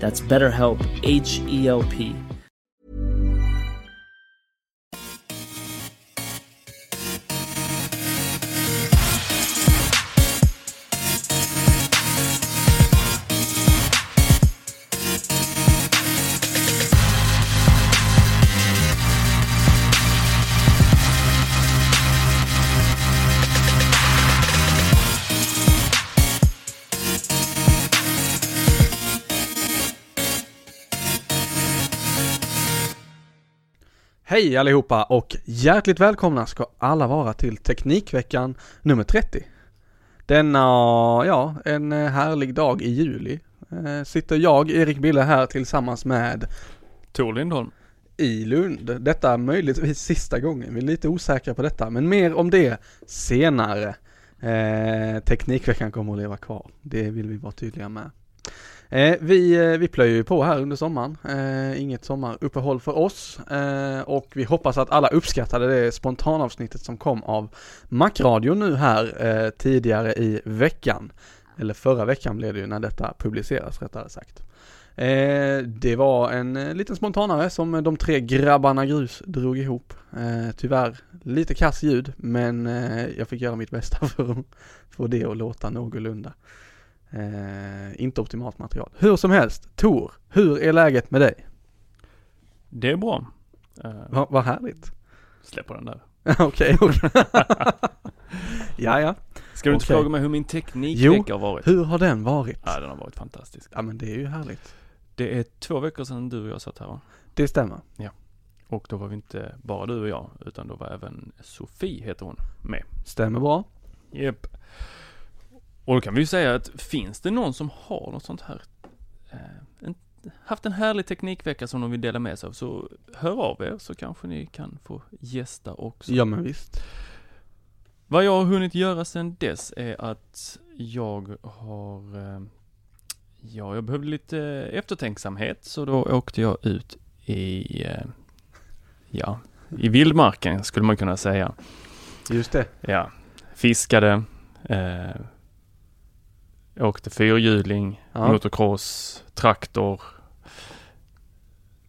That's BetterHelp, H E L P. Hej allihopa och hjärtligt välkomna ska alla vara till Teknikveckan nummer 30. Denna, ja, en härlig dag i juli eh, sitter jag, Erik Bille här tillsammans med Tor Lindholm. i Lund. Detta är möjligtvis sista gången, vi är lite osäkra på detta, men mer om det senare. Eh, Teknikveckan kommer att leva kvar, det vill vi vara tydliga med. Eh, vi, eh, vi plöjer ju på här under sommaren, eh, inget sommaruppehåll för oss eh, och vi hoppas att alla uppskattade det spontanavsnittet som kom av Macradion nu här eh, tidigare i veckan. Eller förra veckan blev det ju när detta publiceras rättare sagt. Eh, det var en eh, liten spontanare som eh, de tre grabbarna grus drog ihop. Eh, tyvärr lite kass ljud men eh, jag fick göra mitt bästa för att få det att låta någorlunda. Eh, inte optimalt material. Hur som helst, Tor, hur är läget med dig? Det är bra. Uh, Va, vad härligt. släpp på den där. Okej, okej. ja, ja. Ska du inte Okej. fråga mig hur min teknikvecka har varit? Hur har den varit? Ja, den har varit fantastisk. Ja, men det är ju härligt. Det är två veckor sedan du och jag satt här va? Det stämmer. Och då var vi inte bara du och jag, utan då var även Sofie, heter hon, med. Stämmer bra. Japp. Och då kan vi ju säga att finns det någon som har något sånt här, eh, en, haft en härlig teknikvecka som de vill dela med sig av, så hör av er så kanske ni kan få gästa också. Ja, men visst. Vad jag har hunnit göra sedan dess är att jag har, eh, ja, jag behövde lite eftertänksamhet, så då åkte jag ut i, eh, ja, i vildmarken skulle man kunna säga. Just det. Ja, fiskade, eh, åkte fyrhjuling, Ja. motocross, traktor,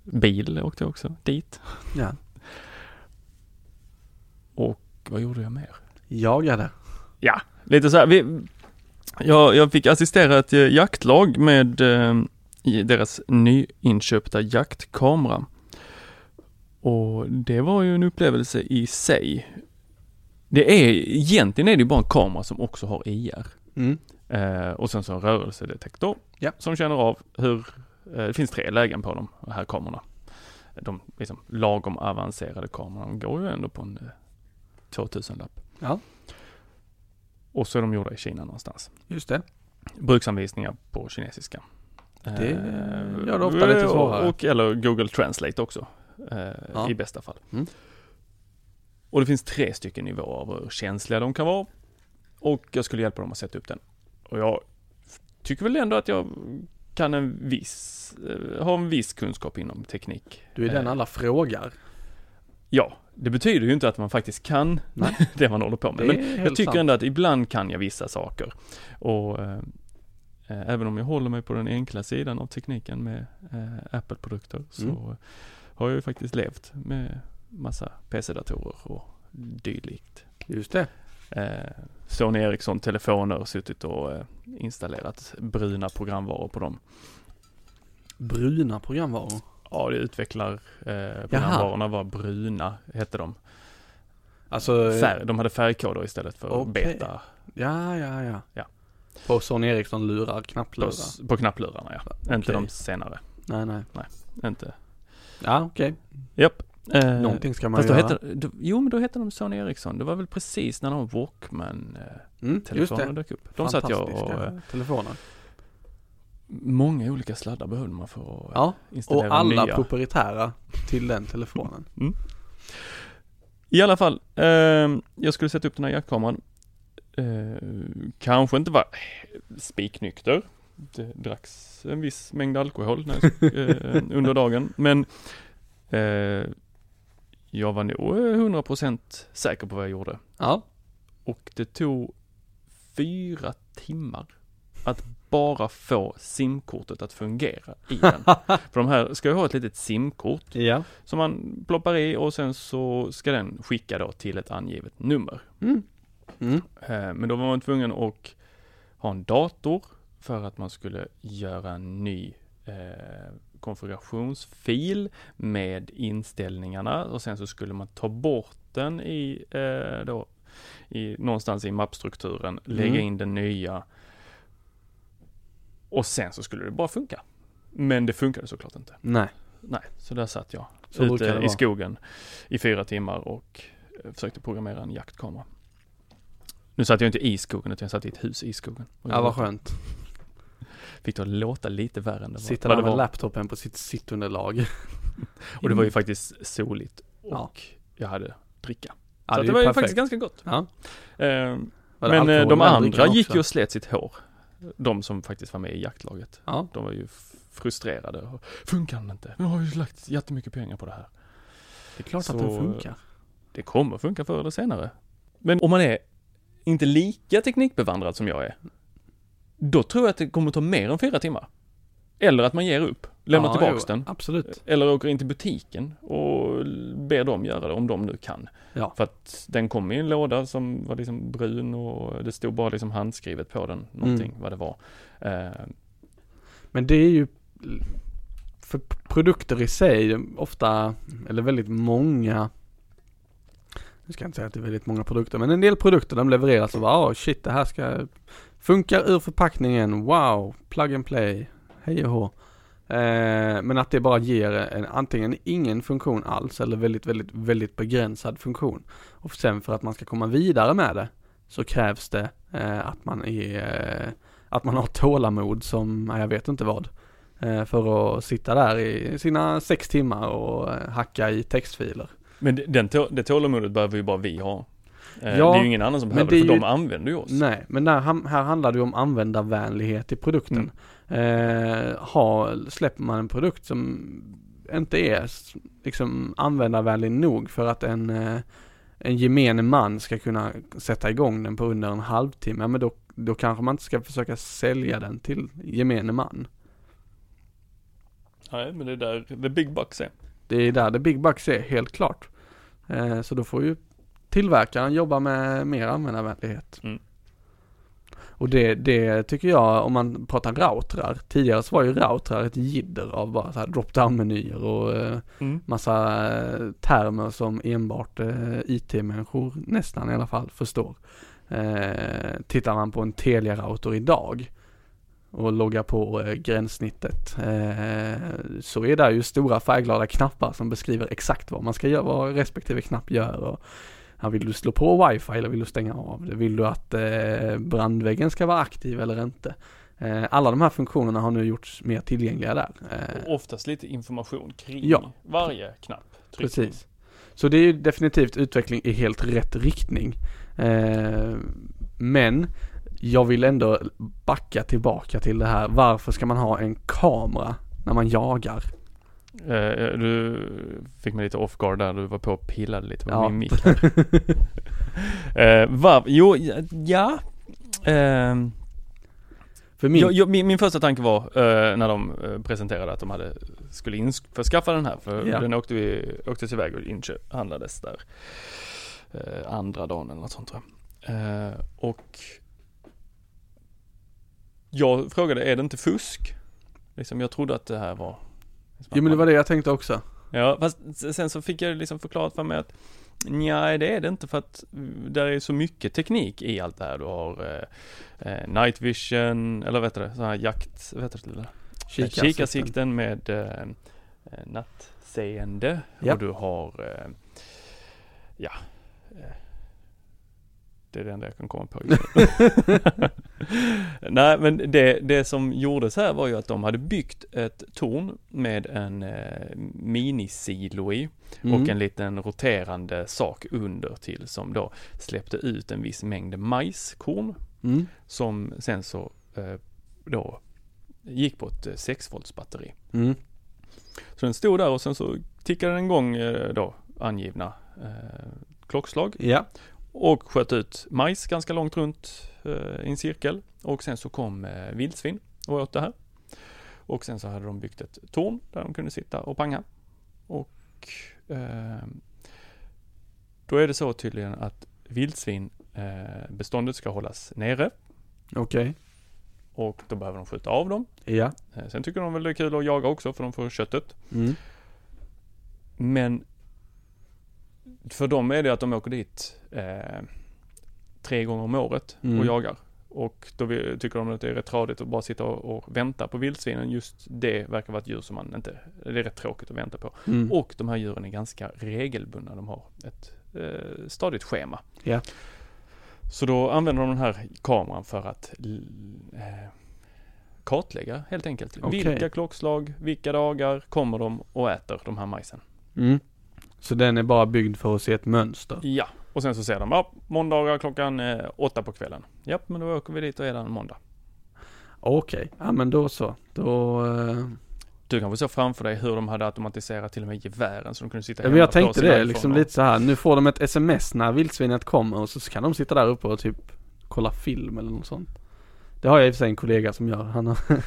bil åkte jag också dit. Ja. Och vad gjorde jag mer? Jagade. Ja, lite så här. Vi, jag, jag fick assistera ett eh, jaktlag med eh, deras nyinköpta jaktkamera. Och det var ju en upplevelse i sig. Det är, egentligen är det ju bara en kamera som också har IR. Mm. Eh, och sen så en rörelsedetektor Ja. som känner av hur, eh, det finns tre lägen på de här kamerorna. De liksom lagom avancerade kamerorna, de går ju ändå på en eh, 2000-lapp. Ja. Och så är de gjorda i Kina någonstans. Just det. Bruksanvisningar på kinesiska. Det Eh, gör det ofta lite svårare. Och, eller Google Translate också. Eh, Ja. I bästa fall. Mm. Och det finns tre stycken nivåer av hur känsliga de kan vara. Och jag skulle hjälpa dem att sätta upp den. Och jag tycker väl ändå att jag kan en viss, eh, ha en viss kunskap inom teknik. Du är den Eh, alla frågar. Ja, det betyder ju inte att man faktiskt kan Nej. det man håller på med. Men jag tycker sant. ändå att ibland kan jag vissa saker. Och eh, eh, även om jag håller mig på den enkla sidan av tekniken med eh, Apple-produkter så Mm. har jag ju faktiskt levt med massa PC-datorer och dylikt. Just det. Eh, Sony Ericsson-telefoner och suttit och eh, installerat bruna programvaror på dem. Bruna programvaror. Ja, det utvecklar eh, programvarorna var bruna, hette de. Alltså, Färg, de hade färgkoder istället för Okej. beta ja, ja, ja. Ja. På Sony Ericsson-lurar, på, knapplurar. på knapplurarna ja. Inte Okej. de senare. Nej, nej. Inte. Ja, okej. Japp. Eh, Någonting ska man Fast då göra. hette, då, jo men då hette de Sony Ericsson. Det var väl precis när de Walkman eh, mm, dök upp. De satt jag och, eh, telefoner. många olika sladdar behövde man för att eh, Ja, installera och alla nya. proprietära till den telefonen. I alla fall, eh, jag skulle sätta upp den här jaktkameran. Eh, kanske inte var spiknykter. Det dracks en viss mängd alkohol när jag, eh, under dagen. Men eh, jag var nog eh, 100% säker på vad jag gjorde. Ja, Och det tog fyra timmar att bara få simkortet att fungera i den. För de här ska ju ha ett litet simkort ja. som man ploppar i och sen så ska den skicka då till ett angivet nummer. Mm. Mm. Eh, Men då var man tvungen att ha en dator för att man skulle göra en ny eh, konfigurationsfil med inställningarna och sen så skulle man ta bort den i, eh, då, i någonstans i mappstrukturen, lägga Mm. in den nya och sen så skulle det bara funka. Men det funkade såklart inte. Nej. Nej, så där satt jag Så ute i vara. skogen i fyra timmar och eh, försökte programmera en jaktkamera. Nu satt jag inte i skogen utan jag satt i ett hus i skogen. Ja, vad skönt. Fick det att låta lite värre än det Sitta var. det med laptopen på sitt sittunderlag. Och det var ju faktiskt soligt och Ja. jag hade dricka. Ja, så det det var ju faktiskt ganska gott. Ja. Eh, men eh, alkohol de andra gick ju och slet sitt hår. De som faktiskt var med i jaktlaget. Ja. De var ju frustrerade. Och, Funkar den inte? Vi har ju lagt jättemycket pengar på det här. Det är klart Så- att den funkar. Det kommer funka förr eller senare. Men om man är inte lika teknikbevandrad som jag är, då tror jag att det kommer ta mer än fyra timmar. Eller att man ger upp, lämnar Ja, tillbaks jo, den. Absolut. Eller åker in till butiken och ber dem göra det, om de nu kan. Ja. För att den kom i en låda som var liksom brun och det stod bara liksom handskrivet på den, någonting Mm. vad det var. Eh, Men det är ju för produkter i sig ofta, eller väldigt många nu ska jag inte säga att det är väldigt många produkter, men en del produkter de levereras och bara, oh shit det här ska Funkar ur förpackningen, wow, plug and play, hej och hå. Eh, men att det bara ger en, antingen ingen funktion alls eller väldigt, väldigt, väldigt begränsad funktion. Och sen för att man ska komma vidare med det så krävs det eh, att man är, eh, att man har tålamod som, jag vet inte vad. Eh, för att sitta där i sina sex timmar och eh, hacka i textfiler. men den, det tålamodet behöver ju bara vi ha. Eh, Ja, det är ju ingen annan som behöver det för ju- de använder ju oss. Nej, men där, här handlar det ju om användarvänlighet i produkten. Eh, ha, släpper man en produkt som inte är liksom användarvänlig nog för att en, eh, en gemene man ska kunna sätta igång den på under en halvtimme, men då, då kanske man inte ska försöka sälja den till gemene man. Nej, men det är där the big bucks är. Det är där det big bucks är, helt klart. Eh, så då får ju tillverkaren jobba med mer användarvänlighet. Mm. Och det, det tycker jag, om man pratar routrar, tidigare så var ju routrar ett jidder av bara så här drop-down-menyer och eh, Mm. massa eh, termer som enbart eh, IT-människor, nästan i alla fall, förstår. Eh, tittar man på en Telia-router idag och loggar på eh, gränssnittet eh, så är det ju stora färgglada knappar som beskriver exakt vad man ska göra, vad respektive knapp gör. Och, ja, vill du slå på wifi eller vill du stänga av det? Vill du att eh, brandväggen ska vara aktiv eller inte? Eh, alla de här funktionerna har nu gjorts mer tillgängliga där. Eh, Och oftast lite information kring Ja. varje knapp. tryckning. Precis. Så det är ju definitivt utveckling i helt rätt riktning. Eh, men jag vill ändå backa tillbaka till det här. Varför ska man ha en kamera när man jagar? Eh, du fick mig lite off guard där, du var på och pillade lite på Ja. min mick eh, var, jo, ja. ehm, För min, Jag, jag, min, min första tanke var eh, när de eh, presenterade att de hade, skulle införskaffa den här, för Ja. den åkte vi, åktes iväg och inköp, handlades där eh, andra dagen eller något sånt tror jag. Eh, och jag frågade, är det inte fusk? Liksom, jag trodde att det här var ja men det var det jag tänkte också. Ja, fast sen så fick jag liksom förklarat för mig att Nej, det är det inte för att mm, där är så mycket teknik i allt det här. Du har eh, eh, night vision, eller vad heter det, sådana här jakt, vad heter det? Kikarsikten. Kikarsikten med eh, eh, nattseende Ja. och du har, eh, ja, eh, det är det enda jag kan komma på just nu. Nej, men det, det som gjordes här var ju att de hade byggt ett torn med en eh, minisilo i Mm. och en liten roterande sak under till som då släppte ut en viss mängd majskorn Mm. som sen så eh, då gick på ett eh, 6 volts batteri. Mm. Så den stod där och sen så tickade den igång eh, då angivna eh, klockslag Ja. Och sköt ut majs ganska långt runt eh, i en cirkel och sen så kom eh, vildsvin och åt det här. Och sen så hade de byggt ett torn där de kunde sitta och panga. Och eh, då är det så tydligen att vildsvin eh, beståndet ska hållas nere Okej. och då behöver de skjuta av dem. Ja. Sen tycker de väl det är kul att jaga också för de får köttet. Mm. Men för dem är det att de åker dit eh, tre gånger om året Mm. och jagar. Och då tycker de att det är rätt tradigt att bara sitta och, och vänta på vildsvinen. Just det verkar vara ett djur som man inte, det är rätt tråkigt att vänta på. Mm. Och de här djuren är ganska regelbundna. De har ett eh, stadigt schema. Ja. Så då använder de den här kameran för att eh, kartlägga helt enkelt. Okej. Vilka klockslag, vilka dagar kommer de och äter de här majsen? Mm. Så den är bara byggd för att se ett mönster? Ja, och sen så ser de, ja, måndagar klockan eh, åtta på kvällen. Ja, men då åker vi dit och är där en måndag. Okej, ja men då så. Då... eh, Du kanske såg framför dig hur de hade automatiserat till och med gevären så de kunde sitta Ja, men jag hemma, tänkte det, liksom och- lite så här. nu får de ett sms när vildsvinet kommer och så kan de sitta där uppe och typ kolla film eller något sånt. Det har jag i och för sig en kollega som gör. Han har,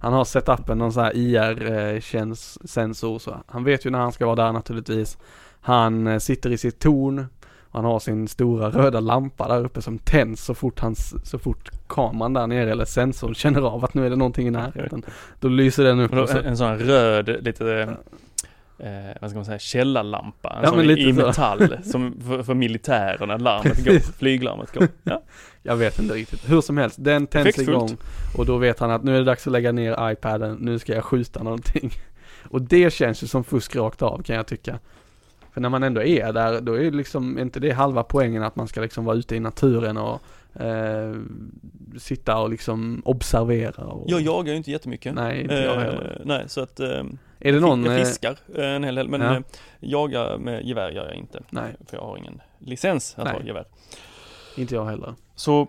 han har setupen någon sån här IR-sensor så han vet ju när han ska vara där naturligtvis. Han eh, sitter i sitt torn. Han har sin stora röda lampa där uppe som tänds så fort hans, så fort kameran där nere eller sensorn känner av att nu är det någonting i närheten. Då lyser den upp då, en, sån här röd, lite, eh, vad ska man säga, källarlampa. En Ja, sån i så. metall, som för, för militärerna, larmet går, flyglarmet går. Ja. Jag vet inte riktigt. Hur som helst, den tänds igång och då vet han att nu är det dags att lägga ner iPaden, nu ska jag skjuta någonting. Och det känns ju som fusk rakt av kan jag tycka. För när man ändå är där, då är det liksom inte det halva poängen att man ska liksom vara ute i naturen och eh, sitta och liksom observera. Och, Jag jagar ju inte jättemycket. Nej, inte jag Eh, heller. nej, så att eh, Är det någon? jag eh, fiskar eh, en hel del, men Ja. eh, jaga med gevär gör jag inte. Nej, För jag har ingen licens att Nej. ha gevär. Inte jag heller. Så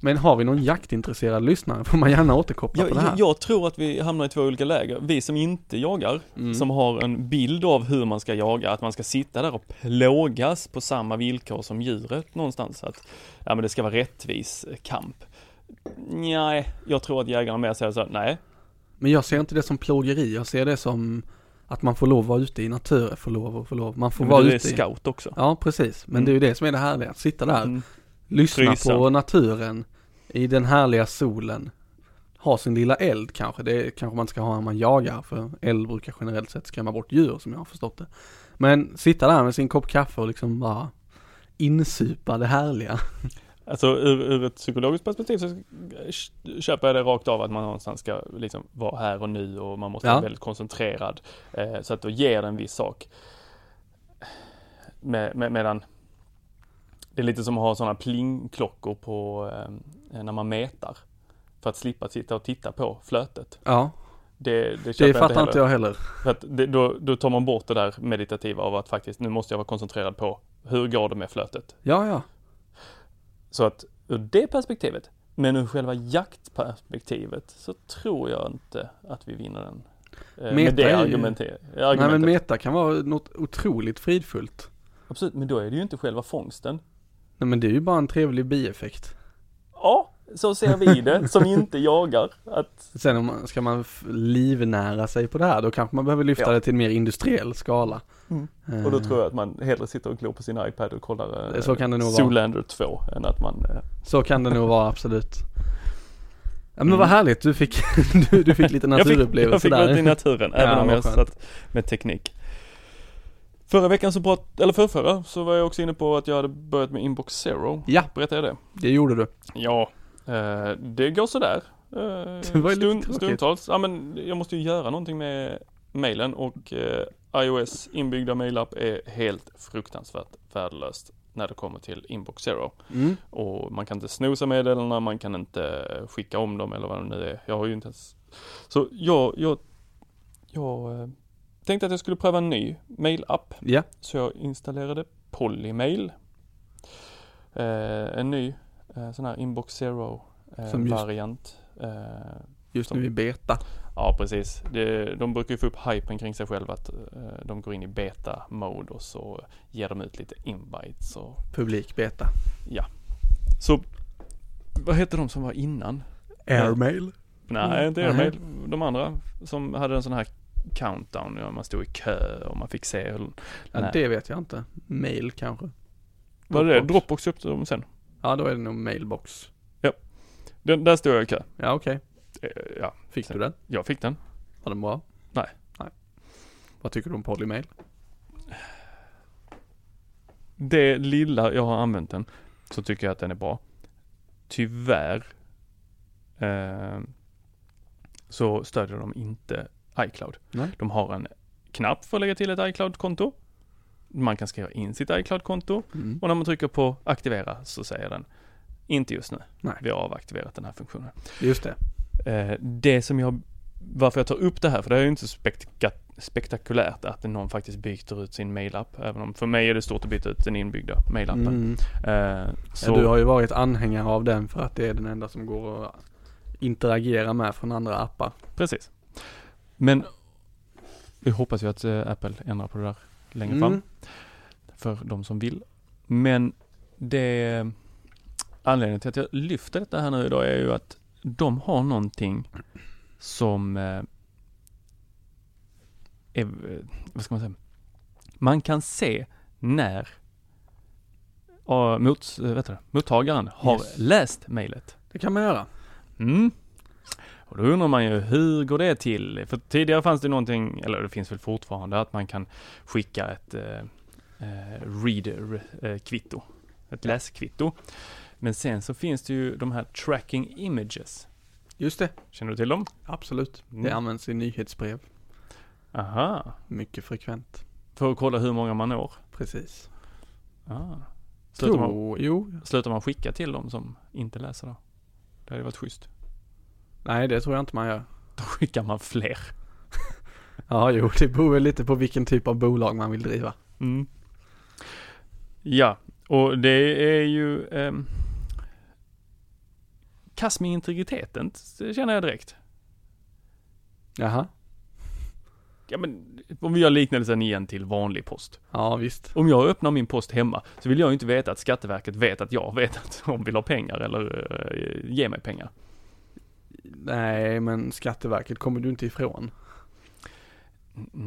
Men har vi någon jaktintresserad lyssnare får man gärna återkoppla jag, på det här. jag, jag tror att vi hamnar i två olika läger. Vi som inte jagar, Mm. som har en bild av hur man ska jaga, att man ska sitta där och plågas på samma villkor som djuret någonstans. Att ja, men det ska vara rättvis kamp. Nej, jag tror att jägarna mer säger så här, nej, Men jag ser inte det som plågeri, jag ser det som att man får lov att vara ute i naturen, får lov och får lov. Man får men vara du är ute scout också. Ja precis, men Mm. det är ju det som är det härliga, att sitta där, Mm. Lyssna Frysa. på naturen i den härliga solen. Ha sin lilla eld kanske, det kanske man ska ha när man jagar för eld brukar generellt sett skrämma bort djur som jag har förstått det. Men sitta där med sin kopp kaffe och liksom bara insupa det härliga. Alltså ur, ur ett psykologiskt perspektiv så köper jag det rakt av att man någonstans ska liksom vara här och nu och man måste Ja. vara väldigt koncentrerad. Eh, så att då ger det en viss sak. Med, med, medan det är lite som att ha sådana plingklockor på eh, när man metar. För att slippa sitta och titta på flötet. Ja, Det, det, det fattar inte jag heller. För att det, då, då tar man bort det där meditativa av att faktiskt nu måste jag vara koncentrerad på hur går det med flötet. Ja, ja. Så att ur det perspektivet Men ur själva jaktperspektivet så tror jag inte att vi vinner den. Eh, Meta med det argumenter- Nej argumentet. men meta kan vara något otroligt fridfullt. Absolut, men då är det ju inte själva fångsten. Nej men det är ju bara en trevlig bieffekt. Ja, så ser vi det som inte jagar. Att, Sen om man, ska man livnära sig på det här då kanske man behöver lyfta Ja. det till en mer industriell skala. Mm. Och då tror jag att man hellre sitter och glor på sin iPad och kollar eh, Så kan det nog vara. Zoolander 2 än att man eh, Så kan det nog vara absolut. Ja men Mm. vad härligt, du fick, du, du fick lite Jag fick, jag fick där. vara ute i naturen, Ja, även om vad jag skönt. satt med teknik. Förra veckan så prat, eller förrförra, så var jag också inne på att jag hade börjat med Inbox Zero. Ja, Berättade jag det? det gjorde du. Ja, eh, det går sådär. Eh, Det var stund, stundtals. Ja men jag måste ju göra någonting med mailen och eh, iOS inbyggda mailapp är helt fruktansvärt värdelöst när det kommer till Inbox Zero. Mm. Och man kan inte snosa meddelandena, man kan inte skicka om dem eller vad det nu är. Jag har ju inte ens... Så jag, jag, jag eh, tänkte att jag skulle pröva en ny mailapp. Ja, Så jag installerade Polymail. Eh, en ny eh, sån här Inbox Zero eh, just-. Eh, just Som- nu i beta. ja precis. Det, de brukar ju få upp hypen kring sig själva att eh, de går in i beta-mode och så ger de ut lite invites och Publik beta. så vad hette de som var innan? Airmail. Nej, inte. Airmail. De andra som hade en sån här countdown, ja, man stod i kö och man fick se hur, Ja, det vet jag inte. Mail kanske. var det Dropbox. Dropbox upp de sen? Ja, då är det nog mailbox. Den, där stod jag i kö. Ja, okej. Eh, Ja, Fick du den? jag fick den. Var den bra? Nej. Nej. Vad tycker du om Polymail? Det lilla jag har använt den så tycker jag att den är bra. Tyvärr eh, så stödjer de inte iCloud. Nej. De har en knapp för att lägga till ett iCloud-konto. Man kan skriva in sitt iCloud-konto Mm. och när man trycker på aktivera så säger den inte just nu. Nej. Vi har avaktiverat den här funktionen. Just det. Eh, det som jag, varför jag tar upp det här, för det är ju inte så spektakulärt att någon faktiskt byter ut sin mailapp. Även om för mig är det stort att byta ut den inbyggda mailappen. Mm. Eh, så, du har ju varit anhängare av den för att det är den enda som går att interagera med från andra appar. precis. Men vi hoppas ju att eh, Apple ändrar på det där längre fram. Mm. För de som vill. Men det, anledningen till att jag lyfter detta här nu idag är ju att de har någonting som eh, är, eh, vad ska man säga, man kan se när mot, vet du, mottagaren har Yes. läst mejlet. Det kan man göra. Mm. Och då undrar man ju, hur går det till? För tidigare fanns det någonting, eller det finns väl fortfarande, att man kan skicka ett eh, eh, reader-kvitto. Ett läskvitto. Men sen så finns det ju de här tracking images. Just det. Känner du till dem? Absolut. Mm. Det används i nyhetsbrev. Aha. Mycket frekvent. För att kolla hur många man når. Precis. Ah. Slutar, man, jo. slutar man skicka till dem som inte läser då? Det hade varit schysst. Nej, det tror jag inte man gör. Då skickar man fler. Ja, jo, det beror väl lite på vilken typ av bolag man vill driva. Mm. Ja, och det är ju ehm, kast med integriteten, det känner jag direkt. Jaha. Ja men, om vi gör liknelsen igen till vanlig post. Ja, visst. Om jag öppnar min post hemma så vill jag ju inte veta att Skatteverket vet att jag vet att de vill ha pengar eller uh, ge mig pengar. Nej, men Skatteverket kommer du inte ifrån.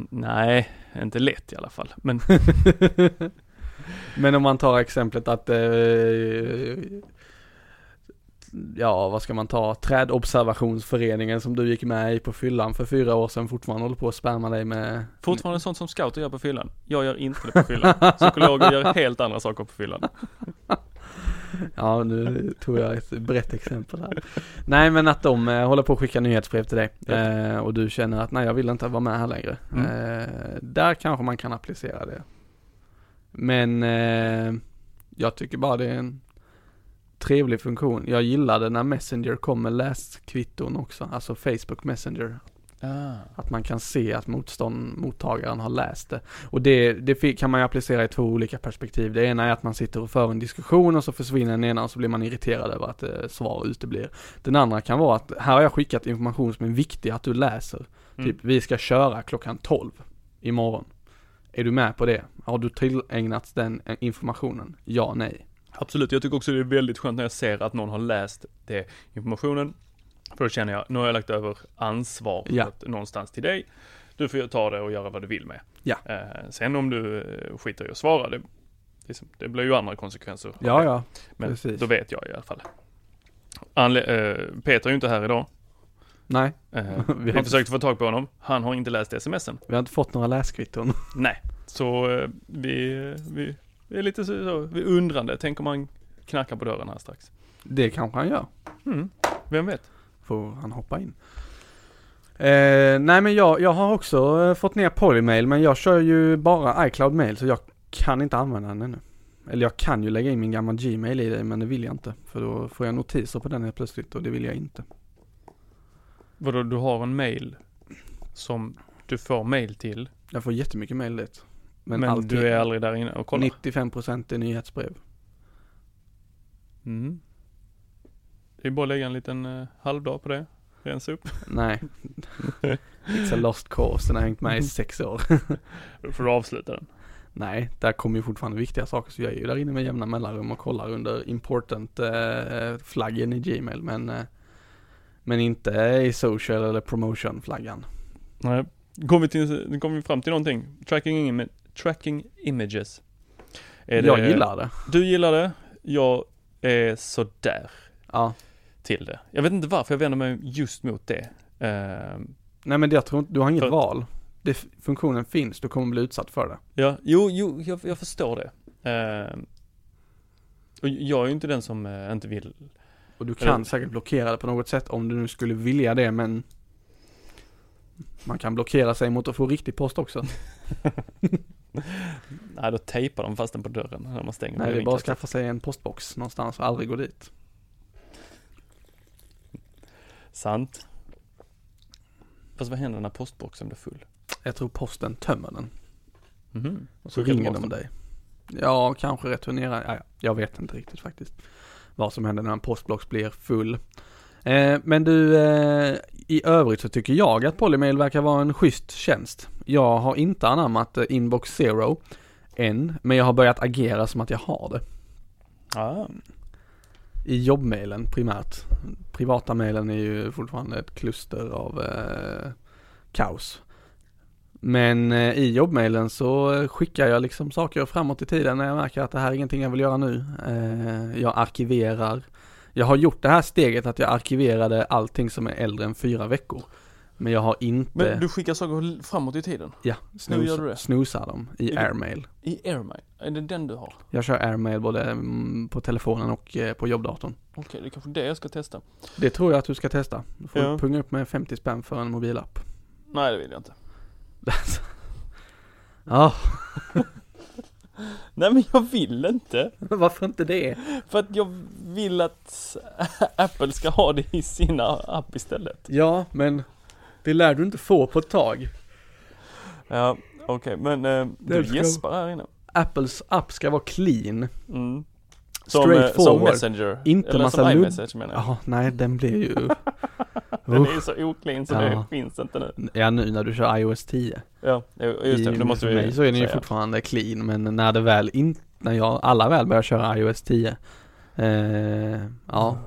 Nej, inte lätt i alla fall. Men Men om man tar exemplet att eh, Ja, vad ska man ta? Trädobservationsföreningen som du gick med i på fyllan för fyra år sedan fortfarande håller på att spamma dig med fortfarande sånt som scouter gör på fyllan. Jag gör inte det på fyllan. Psykologer gör helt andra saker på fyllan. Ja, nu tog jag ett brett exempel här. Nej, men att de eh, håller på att skicka nyhetsbrev till dig eh, och du känner att nej, jag vill inte vara med här längre. Mm. Eh, där kanske man kan applicera det. Men eh, jag tycker bara det är en trevlig funktion. Jag gillade när Messenger kom med läskvitton också, alltså Facebook Messenger. Ah. Att man kan se att motstånd, mottagaren har läst det. Och det, det kan man ju applicera i två olika perspektiv. Det ena är att man sitter och för en diskussion och så försvinner den ena och så blir man irriterad över att eh, svar uteblir. Den andra kan vara att här har jag skickat information som är viktig att du läser. Mm. Typ, vi ska köra klockan 12 imorgon. Är du med på det? Har du tillägnats den eh, informationen? Ja, nej. Absolut, jag tycker också det är väldigt skönt när jag ser att någon har läst det informationen. För då känner jag, nu har jag lagt över ansvaret Ja. någonstans till dig. Du får ju ta det och göra vad du vill med. Ja. Eh, sen om du eh, skiter i att svara, det, det, det blir ju andra konsekvenser. Ja, ja. Men precis. då vet jag i alla fall. Anle eh, Peter är ju inte här idag. Nej, Eh, Vi vi har- försökte få tag på honom. Han har inte läst smsen. vi har inte fått några läskvitton. Nej, så eh, vi, vi, vi är lite så, så, vi undrande. Tänk om han knackar på dörren här strax. Det kanske han gör. Mm, vem vet? Får han hoppa in. Eh, nej men jag, jag har också eh, fått ner Polymail men jag kör ju bara iCloud mail så jag kan inte använda den ännu. Eller jag kan ju lägga in min gamla Gmail i det men det vill jag inte. För då får jag notiser på den helt plötsligt och det vill jag inte. Vadå, du har en mail som du får mail till, Jag får jättemycket mail dit. Men, men, alltid, du är aldrig där inne och kollar? 95% är nyhetsbrev. Mm. Det är bara att lägga en liten eh, halvdag på det. Rensa upp. Nej. It's a lost cause, den har hängt med i sex år. Då får du avsluta den. Nej, där kommer ju fortfarande viktiga saker så jag är ju där inne med jämna mellanrum och kollar under important eh, flaggen i Gmail men eh, men inte i social eller promotion flaggan. Nej. Kom vi, till, nu kom vi fram till någonting. Tracking, im tracking images. Är jag det- gillar det. Du gillar det. Jag är sådär Ja. Till det. Jag vet inte varför jag vänder mig just mot det. Ehm, Nej men jag tror inte, du har inget För- val. Det, funktionen finns, du kommer bli utsatt för det. ja, jo, jo, jag, jag förstår det. Ehm, och jag är ju inte den som eh, inte vill. Och du kan Eller- säkert blockera det på något sätt om du nu skulle vilja det men man kan blockera sig mot att få riktig post också. Nej, då tejpar de fast den på dörren när man stänger. Nej det är bara att skaffa sig en postbox någonstans och aldrig gå dit. Sant. Fast vad händer när postboxen blir full? Jag tror posten tömmer den. Mhm. Och så Skickar ringer de dig. Ja, kanske returnerar. Ja, ja, jag vet inte riktigt faktiskt. Vad som händer när en postbox blir full. Eh, men du, eh, i övrigt så tycker jag att Polymail verkar vara en schysst tjänst. Jag har inte anammat eh, Inbox Zero än, men jag har börjat agera som att jag har det. Ah. I jobbmailen primärt. Privata mailen är ju fortfarande ett kluster av eh, kaos. Men eh, i jobbmailen så skickar jag liksom saker framåt i tiden när jag märker att det här är ingenting jag vill göra nu. Eh, jag arkiverar. Jag har gjort det här steget att jag arkiverade allting som är äldre än fyra veckor. Men jag har inte, Men du skickar saker framåt i tiden? ja, hur gör du snooza, det? snoozar dem i airmail. I AirMail? Är det den du har? Jag kör airmail både mm, på telefonen och eh, på jobbdatorn. Okej, det är kanske det jag ska testa. Det tror jag att du ska testa. Du får Ja. punga upp med 50 spänn för en mobilapp. Nej, det vill jag inte. Ja, Nej men jag vill inte. varför inte det? För att jag vill att Apple ska ha det i sina app istället. Ja, men det lär du inte få på ett tag. Ja, okej, men eh, du gäspar här inne. Apples app ska vara clean. Mm. Som, Straight eh, som forward. Messenger. Inte Eller massa som iMessage menar jag. Jaha, nej den blir ju... Den är så oclean så Ja. det finns inte nu. Ja nu när du kör iOS 10. Ja, just det. I- Det måste för vi mig så är den ju fortfarande clean men när det väl in, när jag, alla väl börjar köra iOS 10. Eh, ja.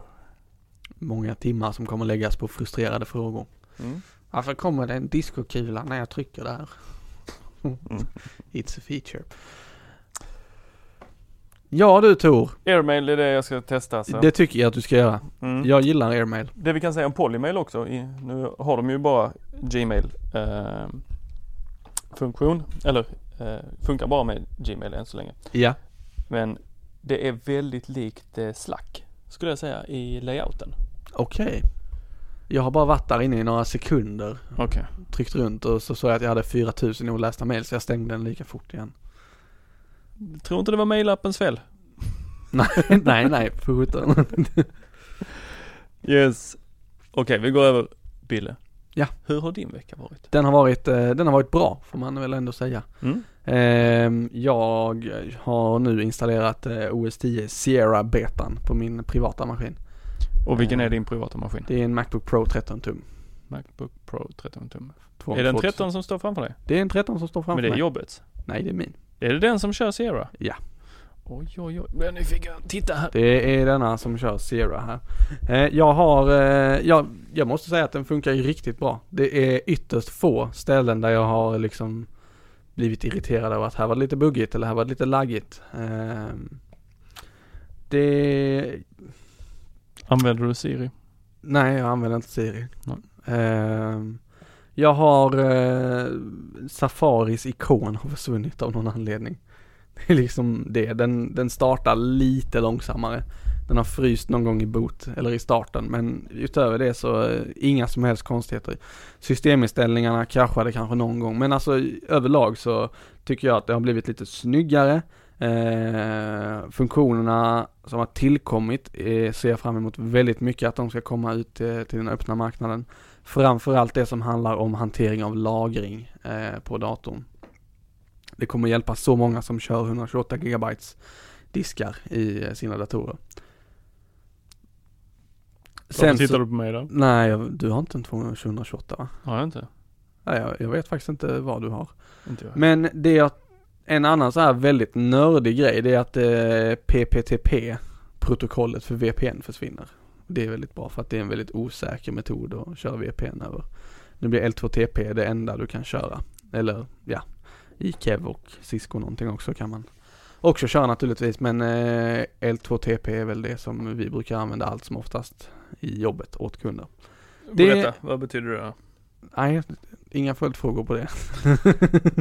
Många timmar som kommer läggas på frustrerade frågor. Mm. Varför kommer det en diskokula när jag trycker där? Mm. It's a feature. Ja du Tor, Airmail är det jag ska testa alltså. det tycker jag att du ska göra. Mm. Jag gillar airmail. Det vi kan säga om Polymail också, i, nu har de ju bara Gmail eh, funktion, eller eh, funkar bara med Gmail än så länge. Ja. Men det är väldigt likt eh, Slack, skulle jag säga, i layouten. Okej. Jag har bara varit där inne i några sekunder. Okej. Tryckt runt och så såg jag att jag hade 4000 olästa mail så jag stängde den lika fort igen. Tror inte det var mailappens fel. nej, nej, nej, för sjutton. Yes. Okej, vi går över Bille. Ja. Hur har din vecka varit? Den har varit, eh, den har varit bra får man väl ändå säga. Mm. Ehm, jag har nu installerat eh, OS 10 Sierra betan på min privata maskin. Och vilken Eh, är din privata maskin? Det är en Macbook Pro 13 tum. Macbook Pro 13 tum. Två- Är det en 2000. 13 som står framför dig? Det är en 13 som står framför Men det är mig. jobbet. Nej, det är min. Är det den som kör Sierra? Ja. Oj, oj, oj. Jag är nyfiken. Titta här. Det är denna som kör Sierra här. Eh, jag har, eh, jag, jag måste säga att den funkar ju riktigt bra. Det är ytterst få ställen där jag har liksom blivit irriterad över att här var det lite buggigt eller här var det lite laggigt. Eh, det, Använder du Siri? nej jag använder inte Siri. Eh, jag har eh, Safaris ikon har försvunnit av någon anledning. Det är liksom det, den, den startar lite långsammare. Den har fryst någon gång i boot eller i starten men utöver det så eh, inga som helst konstigheter. Systeminställningarna kraschade kanske någon gång men alltså överlag så tycker jag att det har blivit lite snyggare. Eh, funktionerna som har tillkommit eh, ser jag fram emot väldigt mycket att de ska komma ut eh, till den öppna marknaden. Framförallt det som handlar om hantering av lagring eh, på datorn. Det kommer hjälpa så många som kör 128 GB diskar i eh, sina datorer. Varför tittar du på mig då? nej, jag- du har inte en 228 va? Har jag inte? Nej, jag, jag vet faktiskt inte vad du har. Inte jag. Men det att en annan så här väldigt nördig grej det är att eh, PPTP protokollet för VPN försvinner. Det är väldigt bra för att det är en väldigt osäker metod att köra VPN över. Nu blir L2TP det enda du kan köra. Eller ja, i Kev och Cisco någonting också kan man också köra naturligtvis men eh, L2TP är väl det som vi brukar använda allt som oftast i jobbet åt kunder. det- Berätta, vad betyder det då? Nej, inga följdfrågor på det.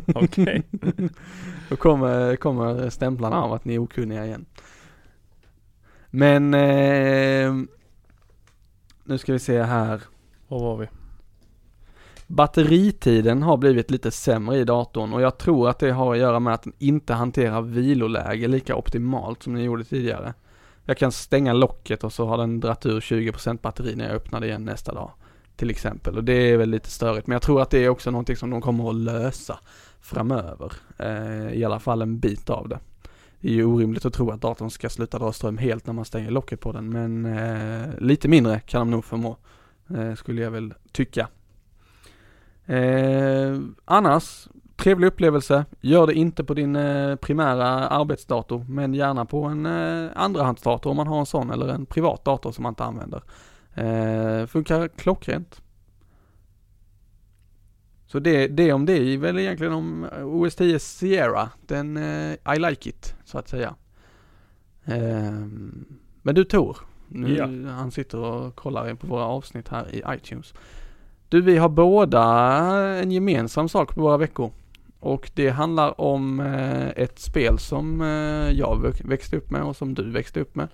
Okej. Då kommer, kommer stämplarna av att ni är okunniga igen. Men eh, nu ska vi se här. Var var vi? Batteritiden har blivit lite sämre i datorn och jag tror att det har att göra med att den inte hanterar viloläge lika optimalt som den gjorde tidigare. Jag kan stänga locket och så har den dratt ur 20% batteri när jag öppnar det igen nästa dag. Till exempel och det är väl lite störigt men jag tror att det är också någonting som de kommer att lösa framöver. Eh, I alla fall en bit av det. Det är ju orimligt att tro att datorn ska sluta dra ström helt när man stänger locket på den men eh, lite mindre kan de nog förmå. Eh, skulle jag väl tycka. Eh, annars, trevlig upplevelse. Gör det inte på din eh, primära arbetsdator, men gärna på en eh, andrahandsdator om man har en sån, eller en privat dator som man inte använder. Eh, funkar klockrent. Så det, det om det är väl egentligen om OS 10 Sierra. Den, eh, I like it, så att säga. Eh, men du Tor, nu, Ja. han sitter och kollar på våra avsnitt här i iTunes. Du, vi har båda en gemensam sak på våra veckor. Och det handlar om eh, ett spel som eh, jag väx- växte upp med och som du växte upp med.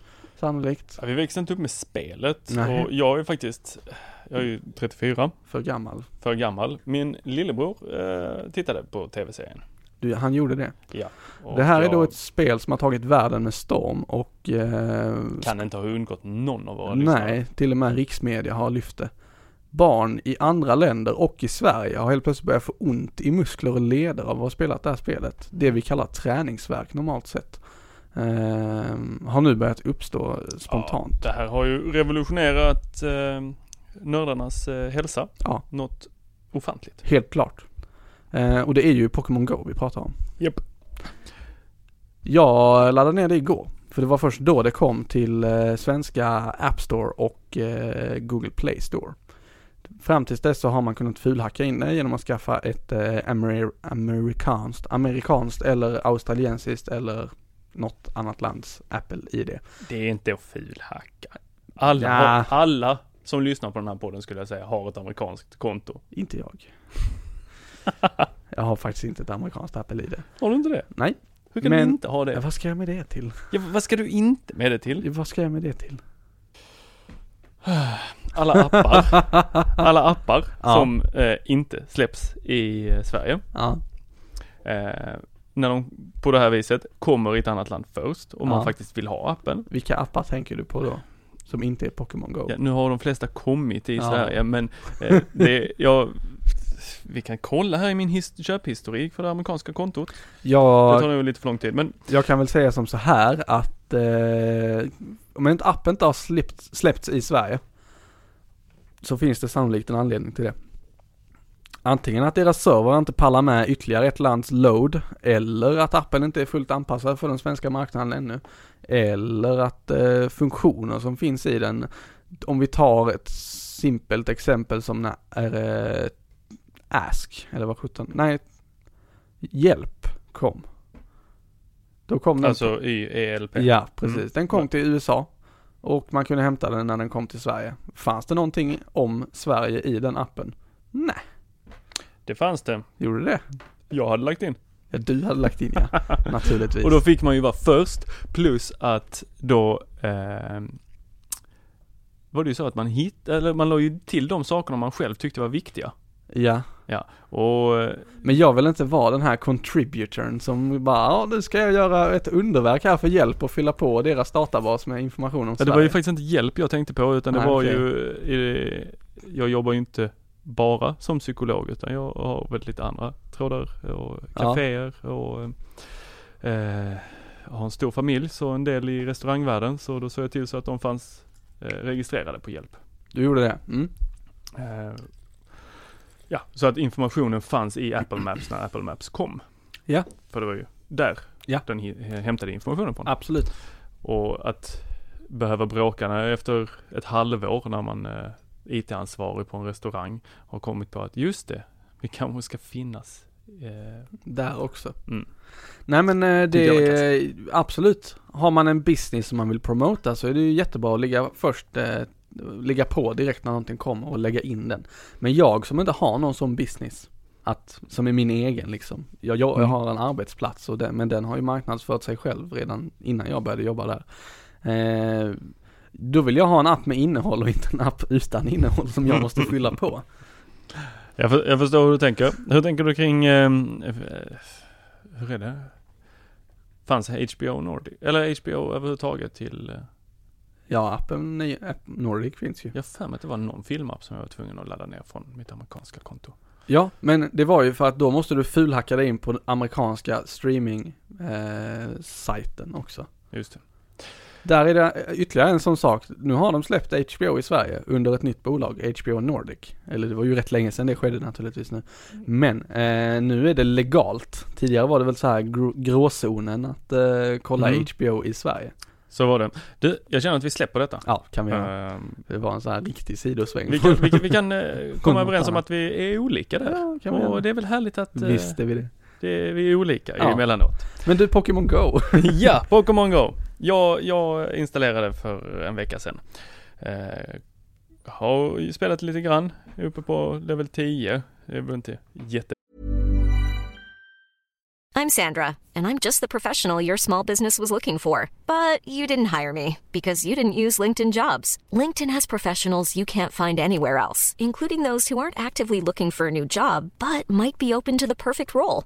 Sannolikt. Ja, vi växte inte upp med spelet Nej. och jag är faktiskt, jag är ju 34, För gammal. för gammal. Min lillebror eh, tittade på tv-serien. Du, han gjorde det. Ja. Det här är jag då ett spel som har tagit världen med storm och eh, Kan inte ha undgått någon av våra lyssnare. Nej, till och med riksmedia har lyft det. Barn i andra länder och i Sverige har helt plötsligt börjat få ont i muskler och leder av att ha spelat det här spelet. Det vi kallar träningsverk normalt sett. Ehm, har nu börjat uppstå spontant. Ja, det här har ju revolutionerat eh, nördarnas eh, hälsa. Ja. Något ofantligt. Helt klart. Eh, och det är ju Pokémon Go vi pratar om. Japp. Jag laddade ner det igår. För det var först då det kom till eh, svenska App Store och eh, Google Play Store. Fram tills dess så har man kunnat fulhacka in det genom att skaffa ett eh, amer- amerikanskt, amerikanskt eller australiensiskt eller något annat lands Apple-ID. Det är inte att fulhacka. Alla, Ja. har, alla som lyssnar på den här podden skulle jag säga har ett amerikanskt konto. Inte jag. jag har faktiskt inte ett amerikanskt Apple-ID. Har du inte det? Nej. Hur kan Men- du inte ha Ja, det? vad ska jag med det till? Ja, vad ska du inte med det till? Vad ska jag med det till? Alla appar, alla appar Ja. som eh, inte släpps i eh, Sverige. Ja. Eh, när de på det här viset kommer i ett annat land först och man Ja. faktiskt vill ha appen. Vilka appar tänker du på då? som inte är Pokémon Go. Ja, nu har de flesta kommit i Ja. Sverige men eh, det, jag, vi kan kolla här i min his- köphistorik för det amerikanska kontot. Det Jag, tar nog lite för lång tid men jag kan väl säga som så här att eh, om inte appen inte har släppts, släppts i Sverige så finns det sannolikt en anledning till det. Antingen att deras server inte pallar med ytterligare ett lands load eller att appen inte är fullt anpassad för den svenska marknaden ännu. Eller att eh, funktioner som finns i den, om vi tar ett simpelt exempel som när, är eh, Ask, eller vad sjutton, nej, Hjälp kom. Då kom den alltså i ELP. Ja, precis. Mm. Den kom till USA och man kunde hämta den när den kom till Sverige. Fanns det någonting om Sverige i den appen? Nej, Det fanns det. gjorde det? Jag hade lagt in. Ja, du hade lagt in ja, naturligtvis. Och då fick man ju vara först plus att då eh, var det ju så att man hitt, eller man la ju till de sakerna man själv tyckte var viktiga. Ja, Och eh, men jag vill inte vara den här contributorn som bara, ja nu ska jag göra ett underverk här för hjälp och fylla på deras databas med information om ja, Sverige. det var ju faktiskt inte hjälp jag tänkte på utan det Nej, var okej. ju, jag jobbar ju inte bara som psykolog utan jag har väl lite andra trådar och Ja. kaféer och eh, har en stor familj så en del i restaurangvärlden så då såg jag till så att de fanns eh, registrerade på hjälp. Du gjorde det? Mm. Eh, ja, så att informationen fanns i Apple Maps när Apple Maps kom. Ja. För det var ju där Ja. den hi- hämtade informationen från. Absolut. Och att behöva bråka när efter ett halvår när man eh, IT-ansvarig på en restaurang har kommit på att just det, vi kanske ska finnas. Eh, Där också. Mm. Nej men eh, det, absolut. Har man en business som man vill promota så är det ju jättebra att ligga först, eh, ligga på direkt när någonting kommer och lägga in den. Men jag som inte har någon sån business, att, som är min egen liksom. Jag, jag, jag Mm. har en arbetsplats och den, men den har ju marknadsfört sig själv redan innan jag började jobba där. Eh, då vill jag ha en app med innehåll och inte en app utan innehåll som jag måste fylla på. jag, för, jag förstår hur du tänker. Hur tänker du kring, eh, hur är det? Fanns HBO Nordic, eller HBO överhuvudtaget till, eh, Ja, appen, app Nordic finns ju. jag för mig att det var någon filmapp som jag var tvungen att ladda ner från mitt amerikanska konto. Ja, men det var ju för att då måste du fulhacka dig in på den amerikanska streaming eh, också. Just det. Där är det ytterligare en sån sak. Nu har de släppt HBO i Sverige under ett nytt bolag, HBO Nordic. Eller det var ju rätt länge sedan det skedde naturligtvis nu. Men eh, nu är det legalt. Tidigare var det väl så här grå, gråzonen att eh, kolla Mm. HBO i Sverige. Så var det. Du, jag känner att vi släpper detta. Ja, kan vi göra. Ehm, Det var en sån här riktig sidosväng. vi kan, vi kan, vi kan eh, komma 100 överens om att vi är olika där. Ja, kan vi Och göra. det är väl härligt att eh, Visst är vi det. Det, vi är olika Ja. emellanåt. Men du, Pokémon Go. ja, Pokémon Go. Jag, jag installerade för en vecka sedan. Eh, har spelat lite grann, uppe på level 10. Det är väl inte jätte I'm Sandra, and I'm just the professional your small business was looking for. But you didn't hire me because you didn't use LinkedIn jobs. LinkedIn has professionals you can't find anywhere else, including those who aren't actively looking for a new job but might be open to the perfect role,